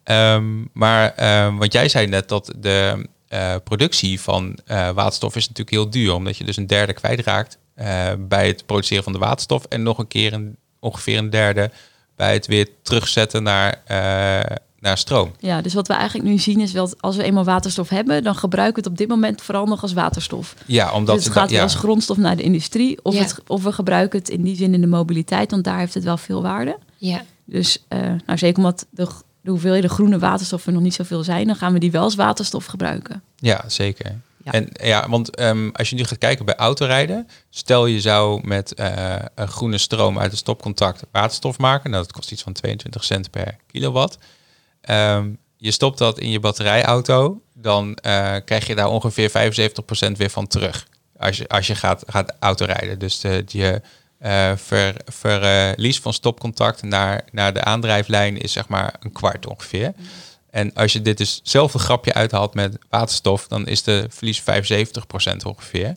Ehm, maar ehm, want jij zei net dat de eh, productie van eh, waterstof is natuurlijk heel duur, omdat je dus een derde kwijtraakt eh bij het produceren van de waterstof en nog een keer een, ongeveer een derde bij het weer terugzetten naar, eh, naar stroom. Ja, dus wat we eigenlijk nu zien is wel, dat als we eenmaal waterstof hebben, dan gebruiken we het op dit moment vooral nog als waterstof. Ja, omdat dus het gaat dat- ja, als grondstof naar de industrie. Of, Ja. het, of we gebruiken het in die zin in de mobiliteit, want daar heeft het wel veel waarde. Ja. Dus eh, nou, zeker omdat de, de hoeveelheden groene waterstof er nog niet zoveel zijn, dan gaan we die wel als waterstof gebruiken. Ja, zeker. Ja. En ja, want ehm, als je nu gaat kijken bij autorijden, stel je zou met eh, een groene stroom uit het stopcontact waterstof maken, nou dat kost iets van 22 cent per kilowatt. Ehm, je stopt dat in je batterijauto, dan eh, krijg je daar ongeveer 75% weer van terug. Als je, als je gaat, gaat autorijden. Dus de, je eh, ver, verlies van stopcontact naar, naar de aandrijflijn is zeg maar een kwart ongeveer. En als je dit dus zelf een grapje uithaalt met waterstof, dan is de verlies 75% ongeveer.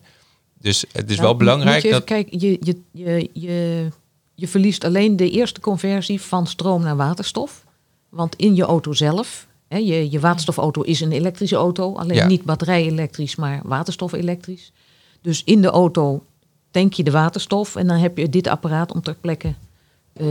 Dus het is Nou, wel belangrijk je dat. kijken, je, je, je, je, je verliest alleen de eerste conversie van stroom naar waterstof. Want in je auto zelf, hè, je, je waterstofauto is een elektrische auto. Alleen Ja. niet batterij-elektrisch, maar waterstof-elektrisch. Dus in de auto tank je de waterstof en dan heb je dit apparaat om ter plekke eh,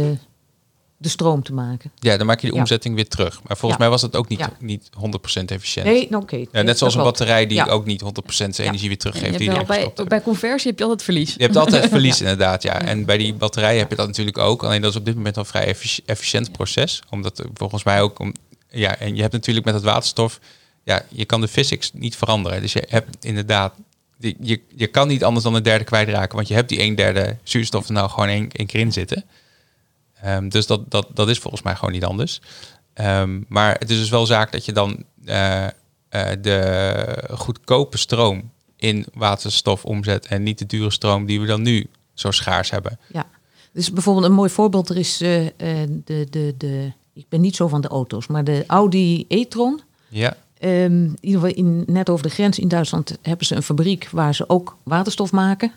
de stroom te maken. Ja, dan maak je de Ja. omzetting weer terug. Maar volgens Ja. mij was dat ook niet, Ja. niet 100% efficiënt. Nee, nou, oké. Net zoals een batterij die Ja. ook niet 100% zijn Ja. energie weer teruggeeft. die bij, bij conversie heb je altijd verlies. Je hebt altijd verlies inderdaad, ja. En bij die batterijen heb je dat natuurlijk ook. Alleen dat is op dit moment al een vrij effici- efficiënt proces. Omdat volgens mij ook om, ja, en je hebt natuurlijk met het waterstof, ja, je kan de physics niet veranderen. Dus je hebt inderdaad, die- je, je kan niet anders dan een derde kwijtraken, want je hebt die een derde zuurstof er nou gewoon één, één keer in zitten. Ehm, dus dat, dat, dat is volgens mij gewoon niet anders. Ehm, maar het is dus wel zaak dat je dan eh, eh, de goedkope stroom in waterstof omzet en niet de dure stroom die we dan nu zo schaars hebben. Dus bijvoorbeeld een mooi voorbeeld, er is eh, de, de, de, ik ben niet zo van de auto's, maar de Audi e-tron. Ja, Ehm, in ieder geval in, net over de grens in Duitsland hebben ze een fabriek waar ze ook waterstof maken.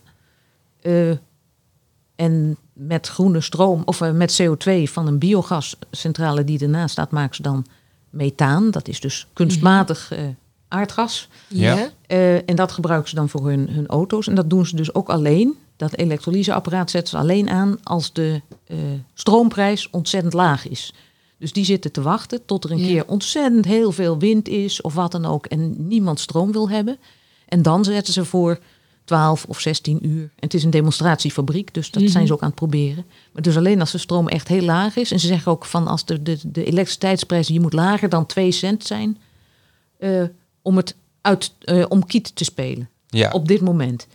En met groene stroom, of eh, met CO2 van een biogascentrale die ernaast staat, maken ze dan methaan. Dat is dus kunstmatig eh, aardgas. Ja. Eh, en dat gebruiken ze dan voor hun, hun auto's. En dat doen ze dus ook alleen. Dat elektrolyseapparaat zetten ze alleen aan als de eh, stroomprijs ontzettend laag is. Dus die zitten te wachten tot er een Ja. keer ontzettend heel veel wind is of wat dan ook. En niemand stroom wil hebben. En dan zetten ze voor 12 of 16 uur. En het is een demonstratiefabriek, dus dat Mhm. zijn ze ook aan het proberen. Maar dus alleen als de stroom echt heel laag is. En ze zeggen ook van als de, de, de elektriciteitsprijs, die moet lager dan 2 cent zijn. eh, om het uit, eh, om kiet te spelen. ja. Op dit moment.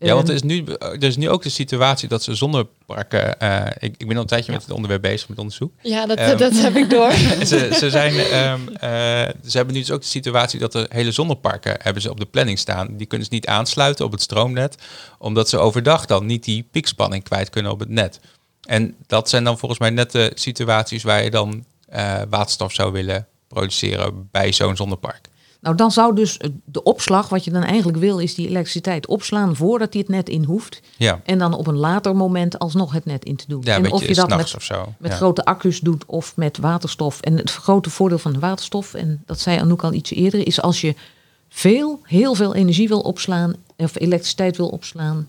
Ja, want er Ehm, is, nu, er is nu ook de situatie dat ze zonneparken... eh ik, ik ben al een tijdje met het onderwerp bezig, met onderzoek. Ja, dat, Ehm. dat heb ik door. ze, ze, zijn, ehm, eh, ze hebben nu dus ook de situatie dat er hele zonneparken hebben ze op de planning staan. Die kunnen ze niet aansluiten op het stroomnet, omdat ze overdag dan niet die piekspanning kwijt kunnen op het net. En dat zijn dan volgens mij net de situaties waar je dan eh, waterstof zou willen produceren bij zo'n zonnepark. Nou, dan zou dus de opslag, wat je dan eigenlijk wil, is die elektriciteit opslaan voordat hij het net in hoeft. Ja, En dan op een later moment alsnog het net in te doen. ja en of je dat met, of zo. met ja. grote accu's doet of met waterstof. En het grote voordeel van de waterstof, en dat zei Anouk al iets eerder, is als je veel, heel veel energie wil opslaan, of elektriciteit wil opslaan,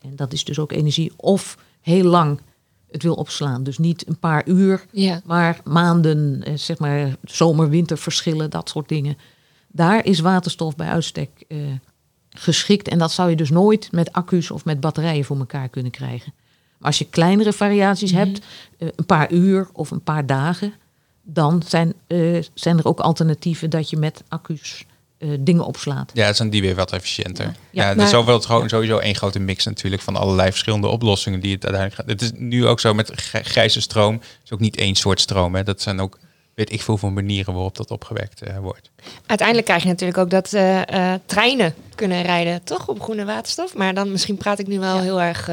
en dat is dus ook energie, of heel lang het wil opslaan. Dus niet een paar uur, Ja. maar maanden, eh, zeg maar zomer-winter verschillen, dat soort dingen. Daar is waterstof bij uitstek eh, geschikt. En dat zou je dus nooit met accu's of met batterijen voor elkaar kunnen krijgen. Maar als je kleinere variaties hebt, eh, een paar uur of een paar dagen, dan zijn, eh, zijn er ook alternatieven dat je met accu's eh, dingen opslaat. Ja, zijn die weer wat efficiënter. Ja, Ja, ja maar- dus zo wordt het gewoon sowieso één grote mix natuurlijk van allerlei verschillende oplossingen die het uiteindelijk gaat. Het is nu ook zo met gr- grijze stroom. Het is ook niet één soort stroom. Hè. Dat zijn ook, weet ik veel van manieren waarop dat opgewekt eh, wordt. Uiteindelijk krijg je natuurlijk ook dat eh, eh, treinen kunnen rijden, toch? Op groene waterstof. Maar dan misschien praat ik nu wel heel erg...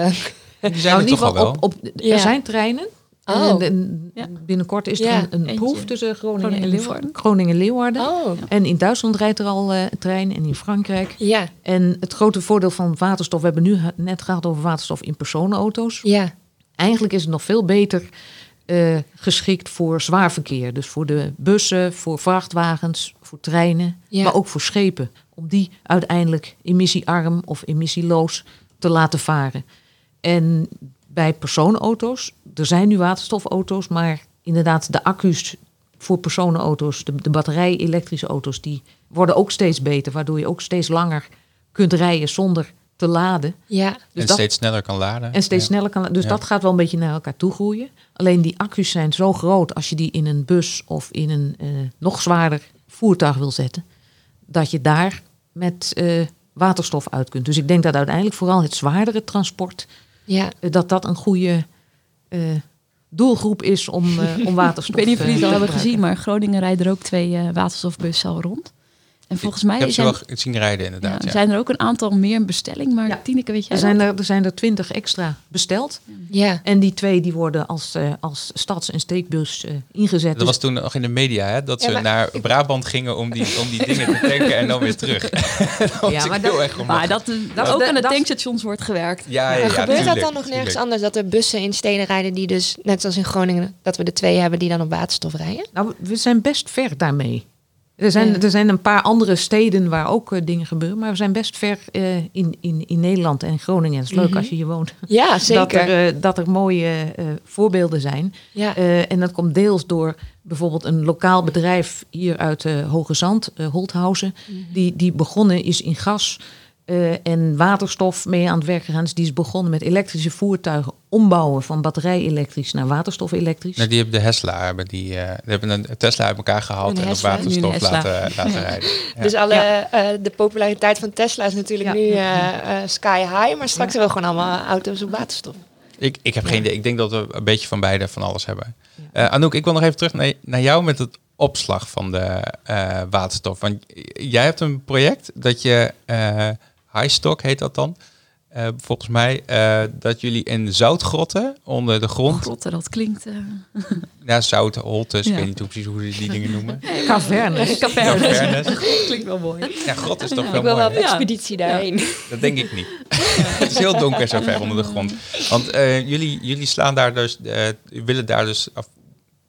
Die zijn Nou, er in toch al wel. op, op, Ja. er zijn treinen. Oh. En, binnenkort is er Ja, een, proef tussen Groningen, Groningen en en Leeuwarden. Groningen-Leeuwarden. oh, En in Duitsland rijdt er al eh, een trein en in Frankrijk. ja, En het grote voordeel van waterstof, we hebben nu net gehad over waterstof in personenauto's. ja, Eigenlijk is het nog veel beter eh, geschikt voor zwaar verkeer. Dus voor de bussen, voor vrachtwagens, voor treinen, Ja. maar ook voor schepen. Om die uiteindelijk emissiearm of emissieloos te laten varen. En bij personenauto's, er zijn nu waterstofauto's, maar inderdaad de accu's voor personenauto's, de, de batterij-elektrische auto's, die worden ook steeds beter. Waardoor je ook steeds langer kunt rijden zonder te laden. ja. Dus en dat- steeds sneller kan laden. en steeds Ja. sneller kan. Dus Ja. dat gaat wel een beetje naar elkaar toe groeien. Alleen die accu's zijn zo groot als je die in een bus of in een eh, nog zwaarder voertuig wil zetten. Dat je daar met eh, waterstof uit kunt. Dus ik denk dat uiteindelijk vooral het zwaardere transport. ja. eh, dat dat een goede eh, doelgroep is om, eh, om waterstof Ik weet niet of jullie het al te hebben gezien, maar Groningen rijden er ook twee eh, waterstofbussen al rond. En volgens mij Ik heb ze zijn, wel zien rijden inderdaad. ja, Ja, zijn er ook een aantal meer in bestelling. Maar Ja. Tineke, weet jij Er zijn er, er zijn er twintig extra besteld. ja. En die twee die worden als, eh, als stads- en steekbus eh, ingezet. Dat Dus was toen nog in de media, hè, dat Ja, ze maar naar Brabant gingen om die, om die dingen te tanken en dan weer terug. dat Ja, maar heel dat-. Maar dat, dat Dat- ook aan de tankstations wordt gewerkt. Ja, ja, gebeurt dat dan nog nergens tuurlijk. anders? Dat er bussen in steden rijden die dus, net zoals in Groningen, dat we er twee hebben die dan op waterstof rijden? Nou, we zijn best ver daarmee. Er zijn, Ja. er zijn een paar andere steden waar ook eh, dingen gebeuren, maar we zijn best ver eh, in, in, in Nederland en Groningen. Het is leuk Mhm. als je hier woont. Ja, Dat zeker. er, eh, dat er mooie voorbeelden zijn. ja. En dat komt deels door bijvoorbeeld een lokaal bedrijf hier uit Hoge Zand, Holthausen, Mhm. die, die begonnen is in gas eh, en waterstof mee aan het werk gegaan. Dus die is begonnen met elektrische voertuigen ombouwen van batterij-elektrisch naar waterstof-elektrisch. Nou, die hebben de Tesla hebben die, eh, die hebben een Tesla uit elkaar gehaald en op waterstof laten, laten rijden. Ja. Dus alle, Ja. eh, de populariteit van Tesla is natuurlijk Ja. nu sky high. Maar straks hebben we gewoon allemaal auto's op waterstof. Ik, ik heb geen idee. Ik denk dat we een beetje van beide van alles hebben. Eh, Anouk, ik wil nog even terug naar, naar jou met het opslag van de eh, waterstof. Want jij hebt een project dat je, eh Highstock heet dat dan, eh, volgens mij, eh, dat jullie in zoutgrotten onder de grond, Grotten, dat klinkt... eh ja, zoutholtes, ik Ja. weet niet hoe precies hoe ze die dingen noemen. Cavernes. Cavernes. Cavernes. klinkt wel mooi. Ja, grot is toch Ik veel wil wel op expeditie daarheen. Dat denk ik niet. het is heel donker zo ver onder de grond. Want eh, jullie, jullie slaan daar dus, eh, willen daar dus, af,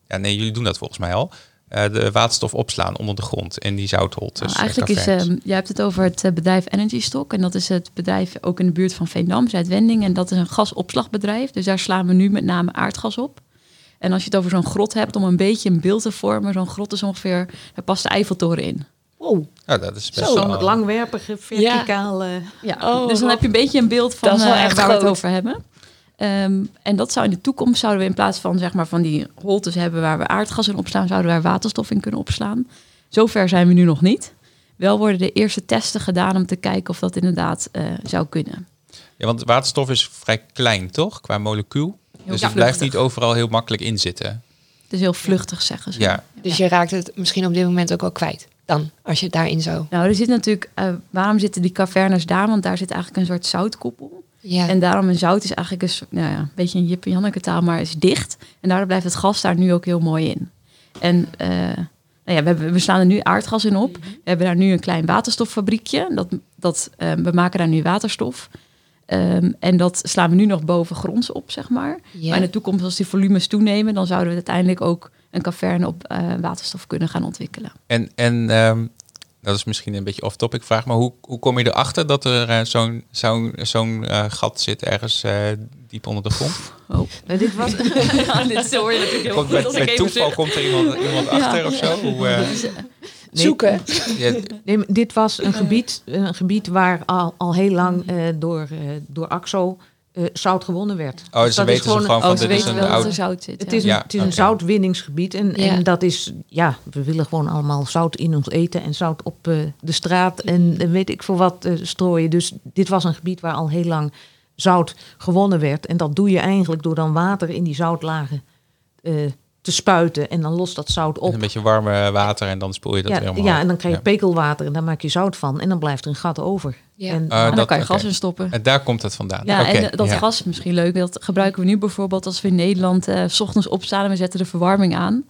ja nee, jullie doen dat volgens mij al. Eh, de waterstof opslaan onder de grond in die zoutholtes. Nou, eh, eigenlijk is, ehm, jij hebt het over het eh, bedrijf Energy Stock. En dat is het bedrijf ook in de buurt van Veendam, Zuidwending. En dat is een gasopslagbedrijf. Dus daar slaan we nu met name aardgas op. En als je het over zo'n grot hebt, om een beetje een beeld te vormen. Zo'n grot is ongeveer, daar past de Eiffeltoren in. Wow. Ja, dat is best Zo'n wel... langwerpige, verticale... Ja, Oh, dus dan heb je een beetje een beeld van eh, echt waar we het over hebben. Ehm, en dat zou in de toekomst, zouden we in plaats van, zeg maar, van die holtes hebben waar we aardgas in opslaan, zouden we daar waterstof in kunnen opslaan. Zover zijn we nu nog niet. Wel worden de eerste testen gedaan om te kijken of dat inderdaad eh, zou kunnen. Ja, want waterstof is vrij klein, toch? Qua molecuul. dus het blijft niet overal heel makkelijk inzitten. Het is heel vluchtig, zeggen ze. Ja, Dus je raakt het misschien op dit moment ook wel kwijt. Dan, als je het daarin zou. Nou, er zit natuurlijk, eh, waarom zitten die cavernes daar? Want daar zit eigenlijk een soort zoutkoepel. Ja. En daarom een zout is eigenlijk nou ja, een beetje een Jip en Janneke taal, maar is dicht. En daardoor blijft het gas daar nu ook heel mooi in. En eh, nou ja, we, hebben, we slaan er nu aardgas in op. We hebben daar nu een klein waterstoffabriekje. Dat, dat, eh, we maken daar nu waterstof. Ehm, en dat slaan we nu nog boven gronds op, zeg maar. Ja. Maar in de toekomst, als die volumes toenemen, dan zouden we uiteindelijk ook een caverne op eh, waterstof kunnen gaan ontwikkelen. en, en ehm, dat is misschien een beetje off-topic vraag, maar hoe, hoe kom je erachter dat er eh, zo'n zo'n zo'n eh, gat zit ergens eh, diep onder de grond? Oh. Nou, dit was, ja, dit hoor je natuurlijk heel Komt goed even toeval komt er iemand, iemand achter of zo? Hoe, eh, Zoeken. ja, nee, dit was een gebied, een gebied waar al, al heel lang eh, door, eh, door AXO eh, zout gewonnen werd. oh, dus ze dat is weten ze gewoon Oh, van dit is een wel dat oud... er zout zit. Het ja. is een, Ja, het is een zoutwinningsgebied. En, Ja. en dat is, ja, we willen gewoon allemaal zout in ons eten en zout op eh, de straat en eh, weet ik veel wat eh, strooien. Dus dit was een gebied waar al heel lang zout gewonnen werd. En dat doe je eigenlijk door dan water in die zoutlagen eh, te spuiten. En dan lost dat zout op. Een beetje warme water en dan spoel je dat Ja, weer omhoog. ja, en dan krijg je Ja. pekelwater en daar maak je zout van. En dan blijft er een gat over. Ja. En, Ah, En dan dat- kan je gas in stoppen. En daar komt het vandaan. Ja, en dat ja. gas is misschien leuk. Dat gebruiken we nu bijvoorbeeld als we in Nederland eh, s ochtends opstaan en we zetten de verwarming aan.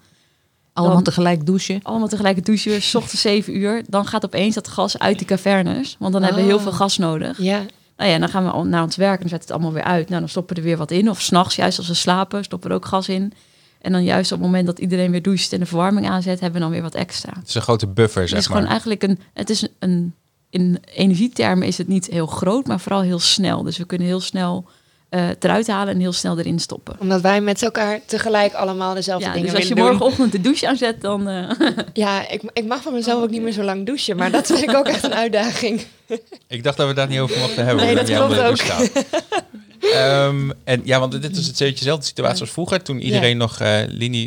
allemaal dan- tegelijk douchen. Allemaal tegelijk douchen, s ochtends 7 uur. Dan gaat opeens dat gas uit die cavernes. Want dan hebben we heel Oh. veel gas nodig. Ja. Nou ja, en dan gaan we al naar ons werk en dan zetten we het allemaal weer uit. Nou, dan stoppen we er weer wat in. Of s'nachts, juist als we slapen, stoppen we er ook gas in. En dan juist op het moment dat iedereen weer doucht en de verwarming aanzet, hebben we dan weer wat extra. Het is een grote buffer, Het zeg is maar. gewoon eigenlijk een. Het is een. In energietermen is het niet heel groot, maar vooral heel snel. Dus we kunnen heel snel eh, het eruit halen en heel snel erin stoppen. Omdat wij met elkaar tegelijk allemaal dezelfde Ja, dingen dus als je doen. morgenochtend de douche aanzet, dan. eh, Ja, ik, ik mag van mezelf ook niet meer zo lang douchen. Maar dat vind ik ook echt een uitdaging. Ik dacht dat we daar niet over mochten hebben. Nee, dat klopt staat. Ehm, en ja, want dit is het beetje dezelfde situatie als vroeger. Toen iedereen nog eh,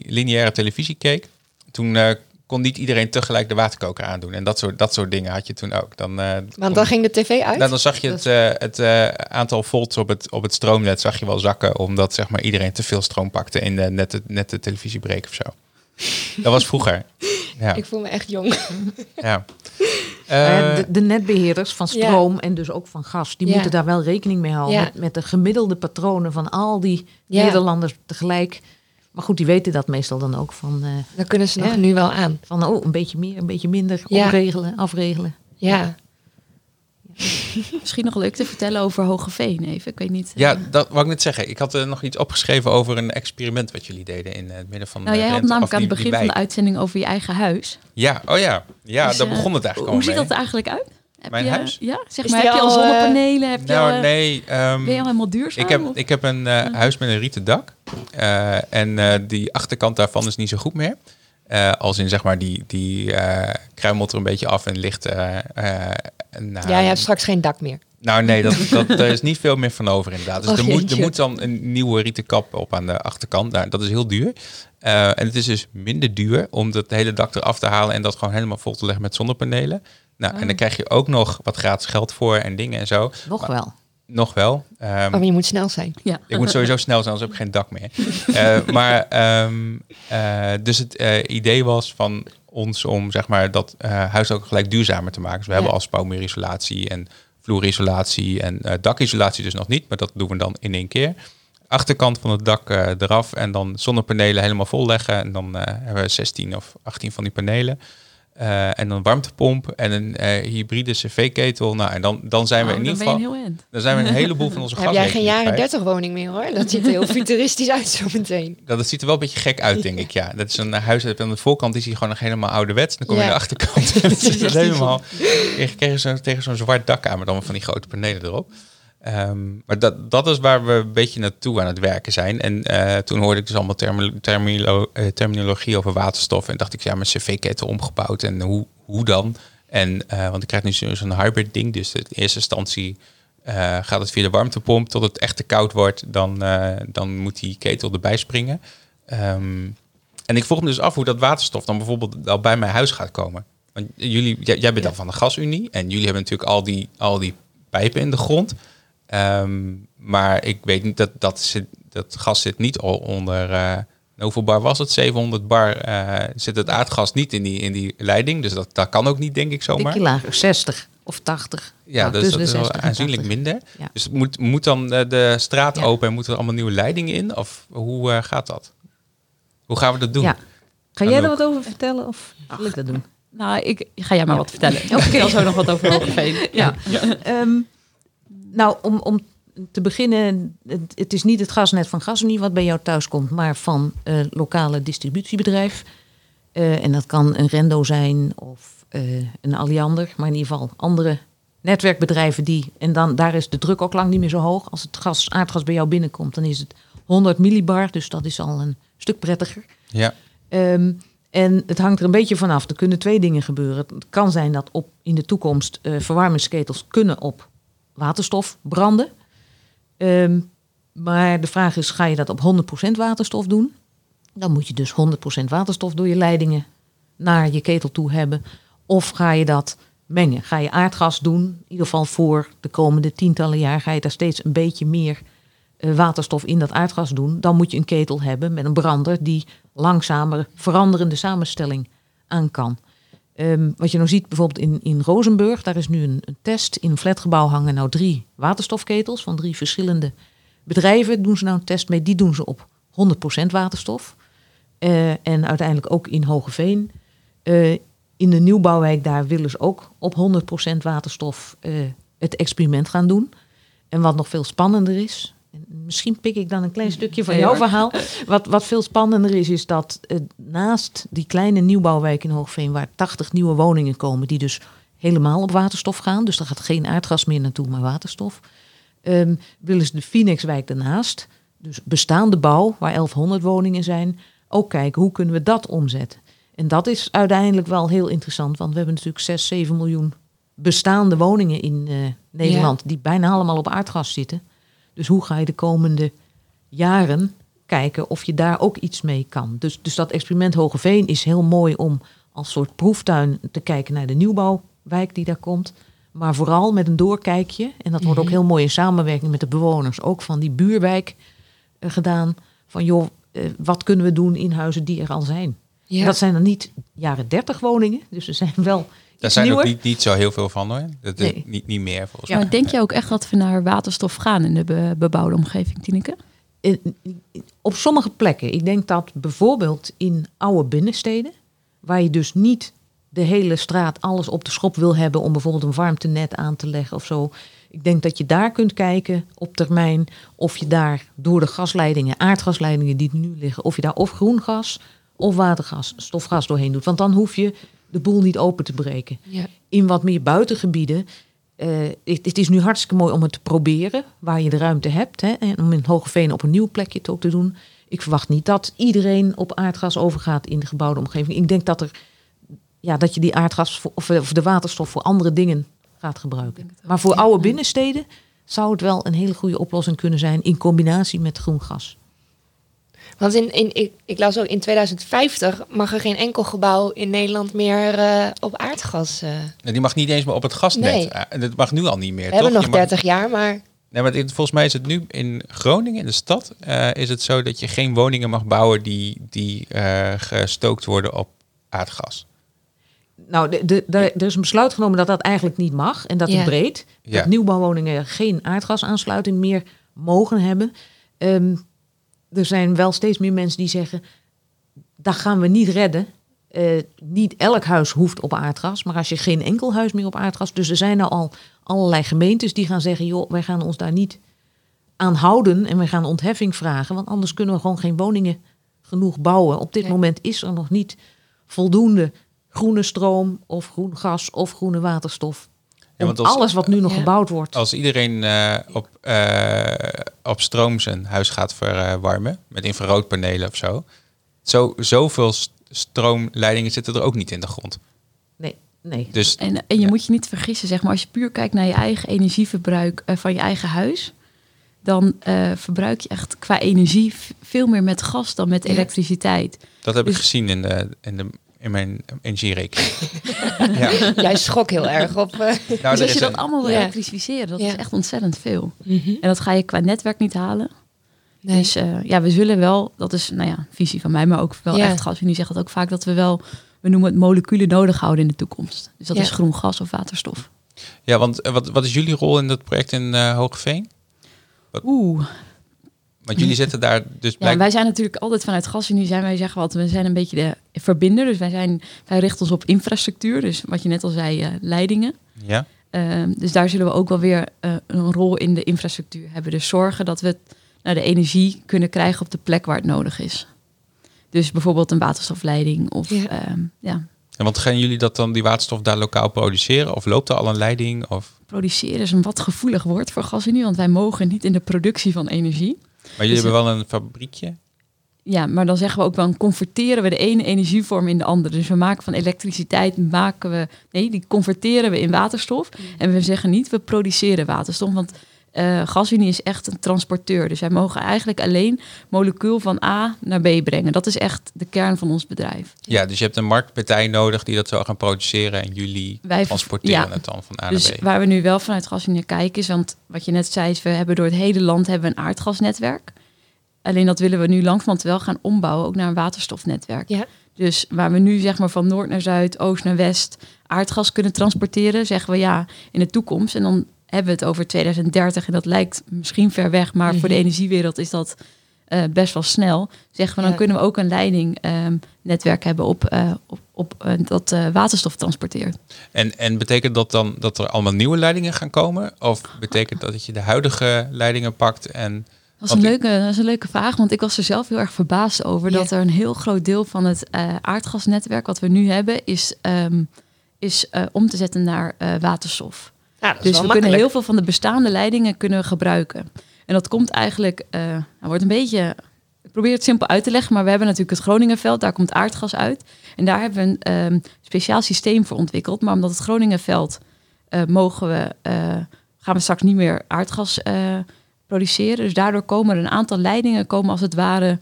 lineaire televisie keek. Toen eh, kon niet iedereen tegelijk de waterkoker aandoen. En dat soort, dat soort dingen had je toen ook. Dan, eh, Want kon- dan ging de tv uit. nou, dan zag je het, eh, het eh, aantal volts op het, op het stroomnet zag je wel zakken. Omdat zeg maar, iedereen te veel stroom pakte in de, net, de, net de televisiebreek of zo. Dat was vroeger. Ja. Ik voel me echt jong. ja. Eh, Eh, de, de netbeheerders van Ja. stroom en dus ook van gas, die Ja. moeten daar wel rekening mee houden. Ja. Met, met de gemiddelde patronen van al die Ja. Nederlanders tegelijk. Maar goed, die weten dat meestal dan ook van, eh, Dan kunnen ze nog nu wel aan. van oh, een beetje meer, een beetje minder, Ja. opregelen, afregelen. Ja. misschien nog leuk te vertellen over Hogeveen even. Ik weet niet. eh, Ja, dat wou ik net zeggen. Ik had er nog iets opgeschreven over een experiment wat jullie deden in het midden van nou, eh, jij had namelijk aan het begin van de uitzending over je eigen huis. Ja, oh ja. Ja, Dus, daar eh, begon het eigenlijk Hoe al ziet mee. dat er eigenlijk uit? Heb Mijn je, huis? Ja, zeg Is maar. Heb je al eh, zonnepanelen? Heb je al, Nou, eh, nee. ehm, Ben je al helemaal duurzaam? ik, heb, of- ik heb een eh, huis met een rieten dak. Eh, en eh, die achterkant daarvan is niet zo goed meer. Eh, als in zeg maar die, die eh, kruimelt er een beetje af en ligt. eh, eh, nou, Ja, je hebt straks geen dak meer. nou nee, dat, dat, daar is niet veel meer van over inderdaad. Dus Och, er, moet, er moet dan een nieuwe rieten kap op aan de achterkant. Nou, dat is heel duur. Eh, en het is dus minder duur om dat hele dak eraf te halen en dat gewoon helemaal vol te leggen met zonnepanelen. Nou, en dan krijg je ook nog wat gratis geld voor en dingen en zo. Nog wel. Nog wel. Ehm, Maar je moet snel zijn. Ja. ik moet sowieso snel zijn, anders heb ik geen dak meer. Eh, maar ehm, eh, dus het eh, idee was van ons om zeg maar dat eh, huis ook gelijk duurzamer te maken. Dus we hebben al spouwmuurisolatie en vloerisolatie en eh, dakisolatie dus nog niet, maar dat doen we dan in één keer. Achterkant van het dak eh, eraf en dan zonnepanelen helemaal vol leggen. En dan eh, hebben we 16 of 18 van die panelen. Eh, en dan warmtepomp en een eh, hybride cv-ketel. Nou, en dan, dan zijn we Oh, in dan ieder geval... een. Dan zijn we een heleboel van onze Heb jij geen jaren kwijt. 30 woning meer hoor? Dat ziet er heel futuristisch uit zo meteen. Dat, dat ziet er wel een beetje gek uit, denk ik. Ja, dat is een huis. dat Aan de voorkant is hij gewoon nog helemaal ouderwets. Dan kom je Ja. aan de achterkant. en zit helemaal je kreeg zo, tegen zo'n zwart dak aan, met allemaal van die grote panelen erop. Ehm, maar dat, dat is waar we een beetje naartoe aan het werken zijn. En eh, toen hoorde ik dus allemaal termilo- eh, terminologie over waterstof. En dacht ik, ja, mijn cv-ketel omgebouwd. En hoe, hoe dan? En, eh, want ik krijg nu zo- zo'n hybrid ding. Dus in eerste instantie gaat het via de warmtepomp tot het echt te koud wordt. Dan, dan moet die ketel erbij springen. Ehm, en ik vroeg me dus af hoe dat waterstof dan bijvoorbeeld al bij mijn huis gaat komen. Want jullie, jij, jij bent dan van de gasunie en jullie hebben natuurlijk al die, al die pijpen in de grond. Ehm, maar ik weet niet dat dat, zit, dat gas zit niet al onder. eh, hoeveel bar was het? 700 bar eh, zit het aardgas niet in die, in die leiding. Dus dat, dat kan ook niet, denk ik zomaar. Lager, 60 of 80. Ja, Nou, dus tussen dat is wel 60 en aanzienlijk 80. minder. Ja. Dus moet, moet dan eh, de straat Ja. open en moeten er allemaal nieuwe leidingen in? Of hoe eh, gaat dat? Hoe gaan we dat doen? Ja. Ga jij er wat over vertellen of wil ik dat doen? Nou, ik ga jij maar wat vertellen. Ik vertel zo nog wat over Hogeveen. Ja. Ehm, nou, om, om te beginnen, het, het is niet het gasnet van Gasunie wat bij jou thuis komt, maar van een lokale distributiebedrijf. Eh, en dat kan een Rendo zijn of eh, een Alliander, maar in ieder geval andere netwerkbedrijven die. En dan, daar is de druk ook lang niet meer zo hoog. Als het gas, aardgas bij jou binnenkomt, dan is het 100 millibar, dus dat is al een stuk prettiger. Ja. Ehm, en het hangt er een beetje vanaf. Er kunnen twee dingen gebeuren. Het kan zijn dat op, in de toekomst eh, verwarmingsketels kunnen op waterstof branden. Ehm, maar de vraag is, ga je dat op 100% waterstof doen? Dan moet je dus 100% waterstof door je leidingen naar je ketel toe hebben. Of ga je dat mengen? Ga je aardgas doen? In ieder geval voor de komende tientallen jaar ga je daar steeds een beetje meer eh, waterstof in dat aardgas doen. Dan moet je een ketel hebben met een brander die langzamer veranderende samenstelling aan kan. Ehm, wat je nou ziet bijvoorbeeld in, in Rozenburg, daar is nu een, test. In een flatgebouw hangen nou drie waterstofketels van drie verschillende bedrijven. Doen ze nou een test mee, die doen ze op 100% waterstof. Eh, en uiteindelijk ook in Hogeveen. Eh, in de nieuwbouwwijk daar willen ze ook op 100% waterstof eh, het experiment gaan doen. En wat nog veel spannender is, en misschien pik ik dan een klein stukje van jouw verhaal. Wat, wat veel spannender is, is dat eh, naast die kleine nieuwbouwwijk in Hoogveen, waar 80 nieuwe woningen komen, die dus helemaal op waterstof gaan, dus er gaat geen aardgas meer naartoe, maar waterstof, ehm, willen ze de Phoenixwijk daarnaast, dus bestaande bouw, waar 1100 woningen zijn, ook kijken hoe kunnen we dat omzetten. En dat is uiteindelijk wel heel interessant, want we hebben natuurlijk 6, 7 miljoen bestaande woningen in eh, Nederland die bijna allemaal op aardgas zitten. Dus hoe ga je de komende jaren kijken of je daar ook iets mee kan? Dus, dus dat experiment Hogeveen is heel mooi om als soort proeftuin te kijken naar de nieuwbouwwijk die daar komt. Maar vooral met een doorkijkje, en dat wordt ook heel mooi in samenwerking met de bewoners, ook van die buurwijk eh, gedaan. Van joh, eh, wat kunnen we doen in huizen die er al zijn? Ja. Dat zijn dan niet jaren 30 woningen, dus er zijn wel Daar zijn nieuwer. ook niet, niet zo heel veel van hoor. Dat Nee. niet, niet meer volgens Ja. mij. Maar denk je ook echt dat we naar waterstof gaan in de be- bebouwde omgeving, Tineke? in- op sommige plekken. Ik denk dat bijvoorbeeld in oude binnensteden, waar je dus niet de hele straat alles op de schop wil hebben om bijvoorbeeld een warmtenet aan te leggen of zo. Ik denk dat je daar kunt kijken op termijn of je daar door de gasleidingen, aardgasleidingen die er nu liggen, of je daar of groen gas of watergas, stofgas doorheen doet. Want dan hoef je de boel niet open te breken Ja. in wat meer buitengebieden. eh, het, het is nu hartstikke mooi om het te proberen, waar je de ruimte hebt. Hè, en om in Hogeveen op een nieuw plekje het ook te doen. Ik verwacht niet dat iedereen op aardgas overgaat in de gebouwde omgeving. Ik denk dat, er, ja, dat je die aardgas voor, of, of de waterstof voor andere dingen gaat gebruiken. Maar voor oude binnensteden zou het wel een hele goede oplossing kunnen zijn in combinatie met groen gas. Want in, in, ik, ik las ook in 2050 mag er geen enkel gebouw in Nederland meer eh, op aardgas. eh Die mag niet eens meer op het gasnet. Nee. Eh, Dat mag nu al niet meer, we hebben nog Je mag- 30 jaar, maar Nee, maar dit- volgens mij is het nu in Groningen, in de stad, eh, is het zo dat je geen woningen mag bouwen die, die eh, gestookt worden op aardgas. Nou, de, de, de- er is een besluit genomen dat dat eigenlijk niet mag. En dat Ja. is breed. Ja. Dat nieuwbouwwoningen geen aardgasaansluiting meer mogen hebben. Ehm, er zijn wel steeds meer mensen die zeggen... dat gaan we niet redden. Eh, niet elk huis hoeft op aardgas. Maar als je geen enkel huis meer op aardgas... Dus er zijn nou al allerlei gemeentes die gaan zeggen... joh, wij gaan ons daar niet aan houden... en we gaan ontheffing vragen. Want anders kunnen we gewoon geen woningen genoeg bouwen. Op dit Nee. moment is er nog niet voldoende groene stroom... of groen gas of groene waterstof. Ja, want als- alles wat nu nog Ja. gebouwd wordt... Als iedereen eh, op, eh, op stroom zijn huis gaat verwarmen, met infraroodpanelen of zo, zo zoveel st- stroomleidingen zitten er ook niet in de grond. Nee, nee. Dus En, en je Ja. moet je niet vergissen, zeg maar, als je puur kijkt naar je eigen energieverbruik eh, van je eigen huis, dan eh, verbruik je echt qua energie veel meer met gas dan met Ja. elektriciteit. dat heb ik Dus- gezien in, de, in, de, in mijn energierekening. ja. jij schrok heel erg op. eh, Nou, dus als je dat een- allemaal wil Ja. elektrificeren, dat Ja. is echt ontzettend veel. Mhm. En dat ga je qua netwerk niet halen. Nee. Dus eh, ja, we zullen wel, dat is nou ja, visie van mij, maar ook wel Ja. echt gas. En die zegt dat ook vaak dat we wel, we noemen het moleculen nodig houden in de toekomst. Dus dat Ja. is groen gas of waterstof. ja, want eh, wat, wat is jullie rol in dat project in eh Hoogeveen? Oeh, Want jullie zitten daar dus Ja, blijk- wij zijn natuurlijk altijd vanuit GasUnie zijn wij zeggen wat we zijn een beetje de verbinder. Dus wij zijn wij richten ons op infrastructuur. Dus wat je net al zei, eh, leidingen. Ja, Ehm, dus daar zullen we ook wel weer eh, een rol in de infrastructuur hebben. Dus zorgen dat we nou, de energie kunnen krijgen op de plek waar het nodig is. Dus bijvoorbeeld een waterstofleiding of Ja. ehm, ja, en want gaan jullie dat dan die waterstof daar lokaal produceren? Of loopt er al een leiding? Of... produceren is een wat gevoelig woord voor GasUnie, want wij mogen niet in de productie van energie. Maar jullie Dus hebben wel een fabriekje? Ja, maar dan zeggen we ook wel, converteren we de ene energievorm in de andere. Dus we maken van elektriciteit, maken we, nee, die converteren we in waterstof. En we zeggen niet, we produceren waterstof, want eh GasUnie is echt een transporteur. Dus wij mogen eigenlijk alleen molecuul van A naar B brengen. Dat is echt de kern van ons bedrijf. Ja, dus je hebt een marktpartij nodig die dat zou gaan produceren en jullie Wij transporteren ja. het dan van A Dus naar B. waar we nu wel vanuit GasUnie kijken is, want wat je net zei, is we hebben door het hele land hebben we een aardgasnetwerk. Alleen dat willen we nu langzamerhand wel gaan ombouwen, ook naar een waterstofnetwerk. Ja. Dus waar we nu zeg maar van noord naar zuid, oost naar west aardgas kunnen transporteren, zeggen we ja, in de toekomst. En dan hebben we het over 2030 en dat lijkt misschien ver weg, maar voor de Mhm. energiewereld is dat eh, best wel snel. Zeggen we dan Ja. kunnen we ook een leidingnetwerk hebben op, eh, op, op eh, dat eh, waterstof transporteert. En, en betekent dat dan dat er allemaal nieuwe leidingen gaan komen? Of betekent dat dat je de huidige leidingen pakt en... Dat is, een leuke, dat is een leuke vraag, want ik was er zelf heel erg verbaasd over dat er een heel groot deel van het eh, aardgasnetwerk wat we nu hebben, is, ehm, is eh, om te zetten naar eh, waterstof. Ja, Dus we kunnen heel veel van de bestaande leidingen kunnen gebruiken. En dat komt eigenlijk, nou, wordt een beetje, ik probeer het simpel uit te leggen, maar we hebben natuurlijk het Groningenveld, daar komt aardgas uit. En daar hebben we een ehm, speciaal systeem voor ontwikkeld. Maar omdat het Groningenveld eh, mogen we, eh, gaan we straks niet meer aardgas produceren. Dus daardoor komen er een aantal leidingen komen als het ware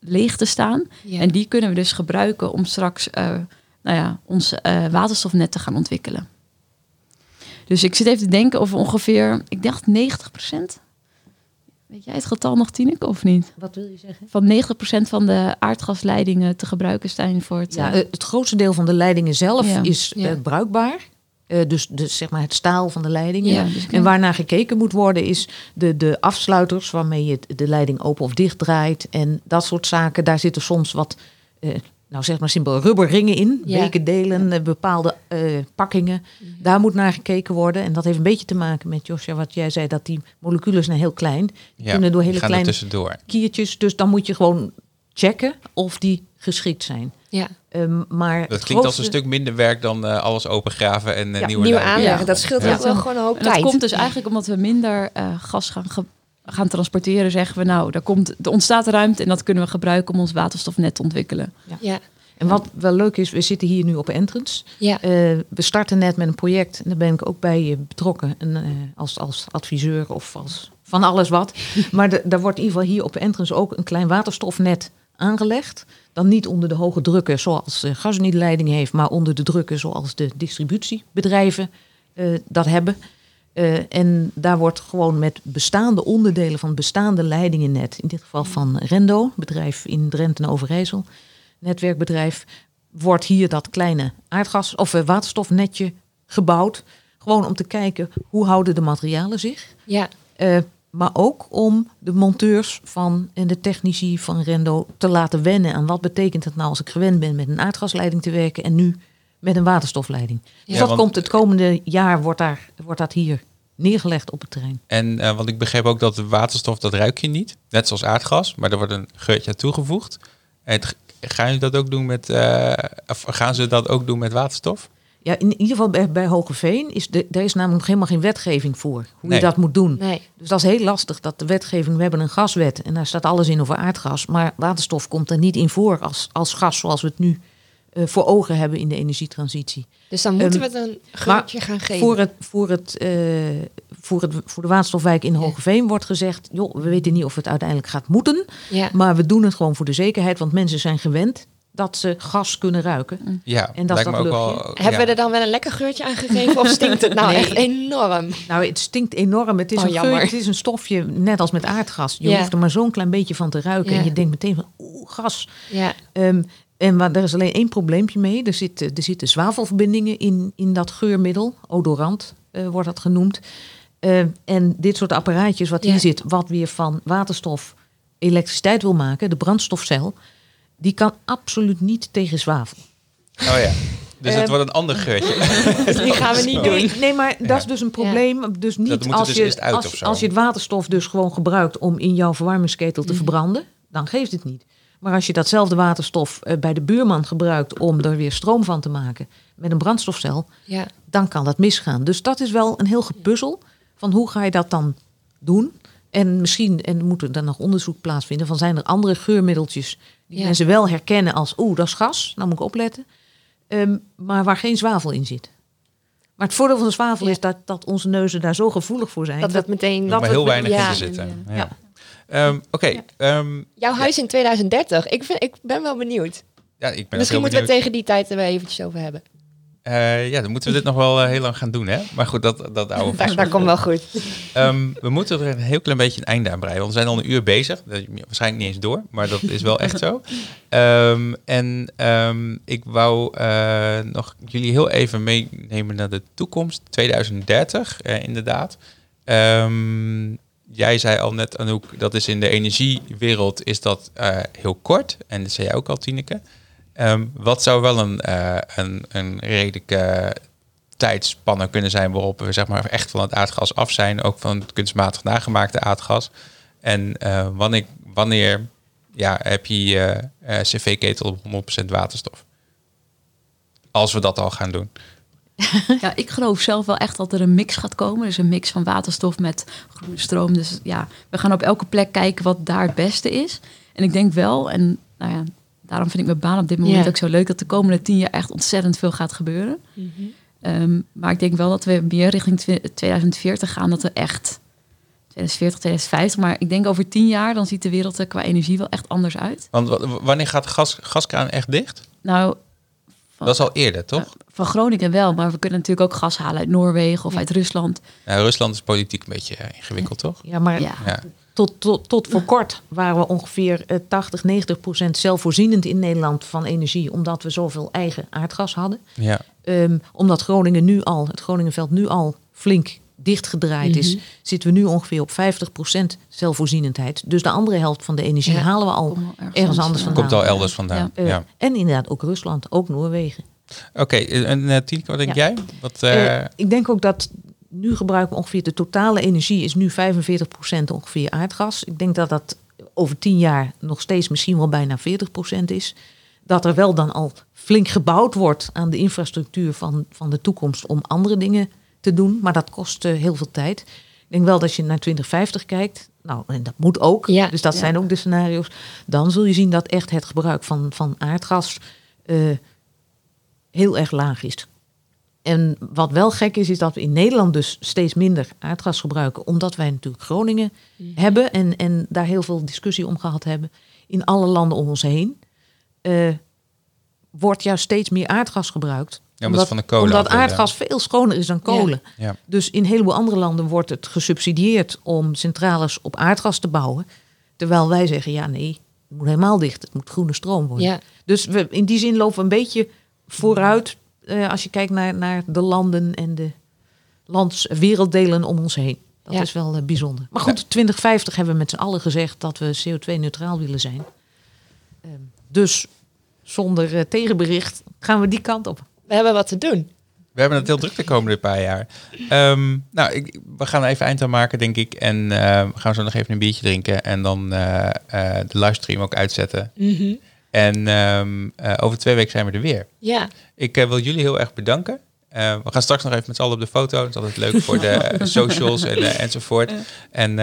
leeg te staan. Ja. En die kunnen we dus gebruiken om straks nou ja, ons waterstofnet te gaan ontwikkelen. Dus ik zit even te denken of ongeveer, ik dacht 90% Weet jij het getal nog, Tineke, of niet? Wat wil je zeggen? Van 90% van de aardgasleidingen te gebruiken zijn voor het... Ja, eh, het grootste deel van de leidingen zelf Ja. is Ja. eh, bruikbaar. Eh, dus, dus zeg maar het staal van de leidingen. ja, dus En waarnaar gekeken moet worden is de, de afsluiters waarmee je de leiding open of dicht draait. En dat soort zaken. Daar zitten soms wat, nou zeg maar simpel, rubberringen in. Ja. Bekendelen, eh, bepaalde eh, pakkingen. Daar moet naar gekeken worden. En dat heeft een beetje te maken met, Josja, wat jij zei, dat die moleculen zijn heel klein. Die Ja, kunnen door hele er kleine tussendoor. kiertjes. Dus dan moet je gewoon checken of die geschikt zijn. ja. Ehm, maar Dat het klinkt als een stuk minder werk dan eh, alles opengraven en Ja, nieuwe, Nieuwe aanleggen, Ja. dat scheelt wel gewoon een hoop en dat tijd. komt dus eigenlijk omdat we minder eh, gas gaan ge- gaan transporteren, zeggen we nou, daar komt, er ontstaat ruimte en dat kunnen we gebruiken om ons waterstofnet te ontwikkelen. Ja, En wat wel leuk is, we zitten hier nu op Entrance. ja. Eh, we starten net met een project en daar ben ik ook bij betrokken. En, eh, als, als adviseur of als van alles wat. maar de- daar wordt in ieder geval hier op Entrance ook een klein waterstofnet aangelegd. Dan niet onder de hoge drukken zoals uh, gasnietleiding heeft, maar onder de drukken zoals de distributiebedrijven eh, dat hebben. Eh, en daar wordt gewoon met bestaande onderdelen van bestaande leidingennet, in dit geval van Rendo, bedrijf in Drenthe en Overijssel, netwerkbedrijf, wordt hier dat kleine aardgas of eh, waterstofnetje gebouwd. Gewoon om te kijken hoe houden de materialen zich. ja. Eh, maar ook om de monteurs van en de technici van Rendo te laten wennen aan wat betekent het nou als ik gewend ben met een aardgasleiding te werken en nu met een waterstofleiding. Dus Ja, dat want- komt het komende jaar wordt, daar, wordt dat hier neergelegd op het terrein. En eh, want ik begreep ook dat de waterstof, dat ruik je niet. Net zoals aardgas, maar er wordt een geurtje aan toegevoegd. En het- gaan jullie dat ook doen met, eh, of gaan ze dat ook doen met waterstof? Ja, in ieder geval bij, bij Hogeveen is de, daar is namelijk helemaal geen wetgeving voor hoe Nee. je dat moet doen. Nee. Dus dat is heel lastig dat de wetgeving, we hebben een gaswet en daar staat alles in over aardgas, maar waterstof komt er niet in voor als, als gas zoals we het nu eh, voor ogen hebben in de energietransitie. Dus dan moeten Ehm, we het een geurtje gaan geven. Voor, het, voor, het, eh, voor, het, voor de waterstofwijk in Hogeveen wordt gezegd, joh, we weten niet of het uiteindelijk gaat moeten, ja. maar we doen het gewoon voor de zekerheid, want mensen zijn gewend dat ze gas kunnen ruiken. Ja, En dat dat ook. Hebben ja. we er dan wel een lekker geurtje aan gegeven of stinkt het nou Nee. echt enorm? Nou, het stinkt enorm. Het is, Oh, een, geur, het is een stofje, net als met aardgas. Je Ja. hoeft er maar zo'n klein beetje van te ruiken. Ja. En je denkt meteen van, oeh, gas. Ja, Ehm, en maar, er is alleen één probleempje mee. Er zitten, er zitten zwavelverbindingen in, in dat geurmiddel. Odorant eh, wordt dat genoemd. Ehm, en dit soort apparaatjes wat Ja. hier zit, wat weer van waterstof elektriciteit wil maken, de brandstofcel, die kan absoluut niet tegen zwavel. Oh ja. Dus het wordt een ander geurtje. die gaan we niet doen. Nee, nee, maar dat is dus een probleem. Dus niet als, dus je, eerst uit of als, zo. als je het waterstof dus gewoon gebruikt om in jouw verwarmingsketel Mhm. te verbranden, dan geeft het niet. Maar als je datzelfde waterstof eh, bij de buurman gebruikt om er weer stroom van te maken met een brandstofcel, Ja, dan kan dat misgaan. Dus dat is wel een heel gepuzzel van hoe ga je dat dan doen. En misschien, en er moet er dan nog onderzoek plaatsvinden, van zijn er andere geurmiddeltjes die Ja. mensen wel herkennen als, oeh, dat is gas, nou moet ik opletten. Ehm, maar waar geen zwavel in zit. Maar het voordeel van de zwavel Ja. is dat, dat onze neuzen daar zo gevoelig voor zijn. dat we het meteen... Dat maar heel weinig ja. in te zitten. Ja. Ehm, Oké, ehm, Jouw huis in 2030, ik, vind, ik ben wel benieuwd. ja, ik ben Misschien moeten we tegen die tijd er eventjes over hebben. Eh, ja, dan moeten we dit nog wel eh, heel lang gaan doen, hè? Maar goed, dat, dat houden we Daar, daar komt wel goed. Ehm, we moeten er een heel klein beetje een einde aan breien. Want we zijn al een uur bezig. Dat is waarschijnlijk niet eens door, maar dat is wel echt zo. En ik wou eh, nog jullie heel even meenemen naar de toekomst. 2030, eh, inderdaad. Ehm, jij zei al net, Anouk, dat is in de energiewereld is dat eh, heel kort. En dat zei jij ook al, Tineke. Ehm, wat zou wel een, eh, een, een redelijke tijdspannen kunnen zijn waarop we zeg maar echt van het aardgas af zijn, ook van het kunstmatig nagemaakte aardgas. En eh, wanneer, wanneer ja, heb je cv-ketel op 100% waterstof? Als we dat al gaan doen. Ja, ik geloof zelf wel echt dat er een mix gaat komen. Dus een mix van waterstof met groene stroom. Dus ja, we gaan op elke plek kijken wat daar het beste is. En ik denk wel, en nou ja, daarom vind ik mijn baan op dit moment ook zo leuk, dat de komende tien jaar echt ontzettend veel gaat gebeuren. Ehm, maar ik denk wel dat we meer richting twi- 2040 gaan, dat er echt 2040, 2050. Maar ik denk over tien jaar, dan ziet de wereld er qua energie wel echt anders uit. Want wa- wanneer gaat de gas, gaskraan echt dicht? Nou, van, Dat is al eerder, toch? Van Groningen wel, maar we kunnen natuurlijk ook gas halen uit Noorwegen of Ja. uit Rusland. Nou, Rusland is politiek een beetje eh, ingewikkeld, toch? Ja, maar Ja. Ja. tot, tot, tot voor kort waren we ongeveer eh, 80, 90 procent zelfvoorzienend in Nederland van energie, omdat we zoveel eigen aardgas hadden. ja. Ehm, omdat Groningen nu al, het Groningenveld nu al flink dichtgedraaid is, zitten we nu ongeveer op 50 procent zelfvoorzienendheid. Dus de andere helft van de energie Ja. halen we al ergens anders ja. vandaan. Komt al elders vandaan. Ja. Eh, Ja. En inderdaad ook Rusland, ook Noorwegen. Oké, en uh, Tineke, wat denk Ja. jij? Wat, eh, Eh, ik denk ook dat nu gebruiken we ongeveer de totale energie is nu 45% ongeveer aardgas. Ik denk dat dat over 10 jaar nog steeds misschien wel bijna 40% is. Dat er wel dan al flink gebouwd wordt aan de infrastructuur van, van de toekomst om andere dingen te doen. Maar dat kost eh, heel veel tijd. Ik denk wel dat als je naar 2050 kijkt, nou, en dat moet ook, Ja. dus dat Ja. zijn ook de scenario's, dan zul je zien dat echt het gebruik van, van aardgas eh, heel erg laag is. En wat wel gek is, is dat we in Nederland dus steeds minder aardgas gebruiken, omdat wij natuurlijk Groningen hebben en, en daar heel veel discussie om gehad hebben. In alle landen om ons heen eh, wordt juist steeds meer aardgas gebruikt. Ja, omdat van de kolen omdat aardgas veel schoner is dan kolen. Ja. Dus in een heleboel andere landen wordt het gesubsidieerd om centrales op aardgas te bouwen. Terwijl wij zeggen, ja nee, het moet helemaal dicht. Het moet groene stroom worden. Ja. Dus we, in die zin lopen we een beetje vooruit eh, als je kijkt naar, naar de landen en de lands, werelddelen om ons heen. Dat Ja. is wel eh, bijzonder. Maar goed, 2050 hebben we met z'n allen gezegd dat we CO2-neutraal willen zijn. Ehm, dus zonder eh, tegenbericht gaan we die kant op. We hebben wat te doen. We hebben het heel druk de komende paar jaar. Ehm, nou, ik, we gaan er even eind aan maken, denk ik. En eh, we gaan zo nog even een biertje drinken. En dan eh, eh, de livestream ook uitzetten. En ehm, eh, over twee weken zijn we er weer. Ja. Ik eh, wil jullie heel erg bedanken. Eh, we gaan straks nog even met z'n allen op de foto. Dat is altijd leuk voor de socials en, enzovoort. En,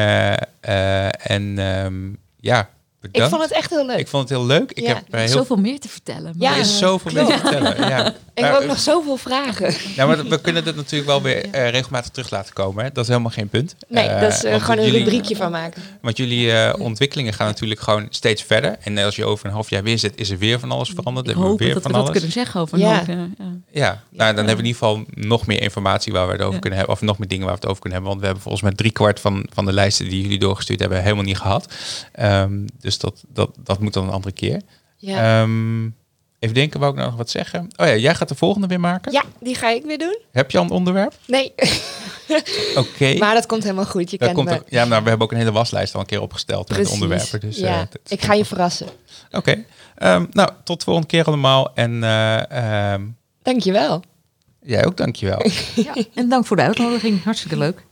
en ehm, ja, Ik vond het echt heel leuk. Ik vond het heel leuk. Ik Ja. heb heel Zoveel meer te vertellen. Ja. Er is zoveel meer te vertellen. Ja. Ik Maar, heb ook nog zoveel vragen. nou, maar we kunnen dit natuurlijk wel weer eh, regelmatig terug laten komen. Hè? Dat is helemaal geen punt. Nee, Eh, dat is eh, gewoon een rubriekje van maken. Want jullie eh, ontwikkelingen gaan natuurlijk gewoon steeds verder. En als je over een half jaar weer zit, is er weer van alles veranderd. Ik hebben we hoop weer dat van we dat alles. kunnen zeggen over een Ja. half jaar. Ja. Ja, nou, dan hebben we in ieder geval nog meer informatie waar we het over Ja. kunnen hebben. Of nog meer dingen waar we het over kunnen hebben. Want we hebben volgens mij driekwart van, van de lijsten die jullie doorgestuurd hebben helemaal niet gehad. Ehm, dus dat, dat, dat moet dan een andere keer. Ja. Ehm, even denken, wou ik nou nog wat zeggen? Oh ja, jij gaat de volgende weer maken. ja, die ga ik weer doen. Heb je al een onderwerp? Nee, Oké. maar dat komt helemaal goed. Je kent komt me. ja, nou, we hebben ook een hele waslijst al een keer opgesteld met Precies. onderwerpen. Dus, eh, ja, dat- ik ga je verrassen. Oké. Ehm, nou, tot de volgende keer allemaal. En eh, ehm, Dankjewel. jij ook, dankjewel. En dank voor de uitnodiging. Hartstikke leuk.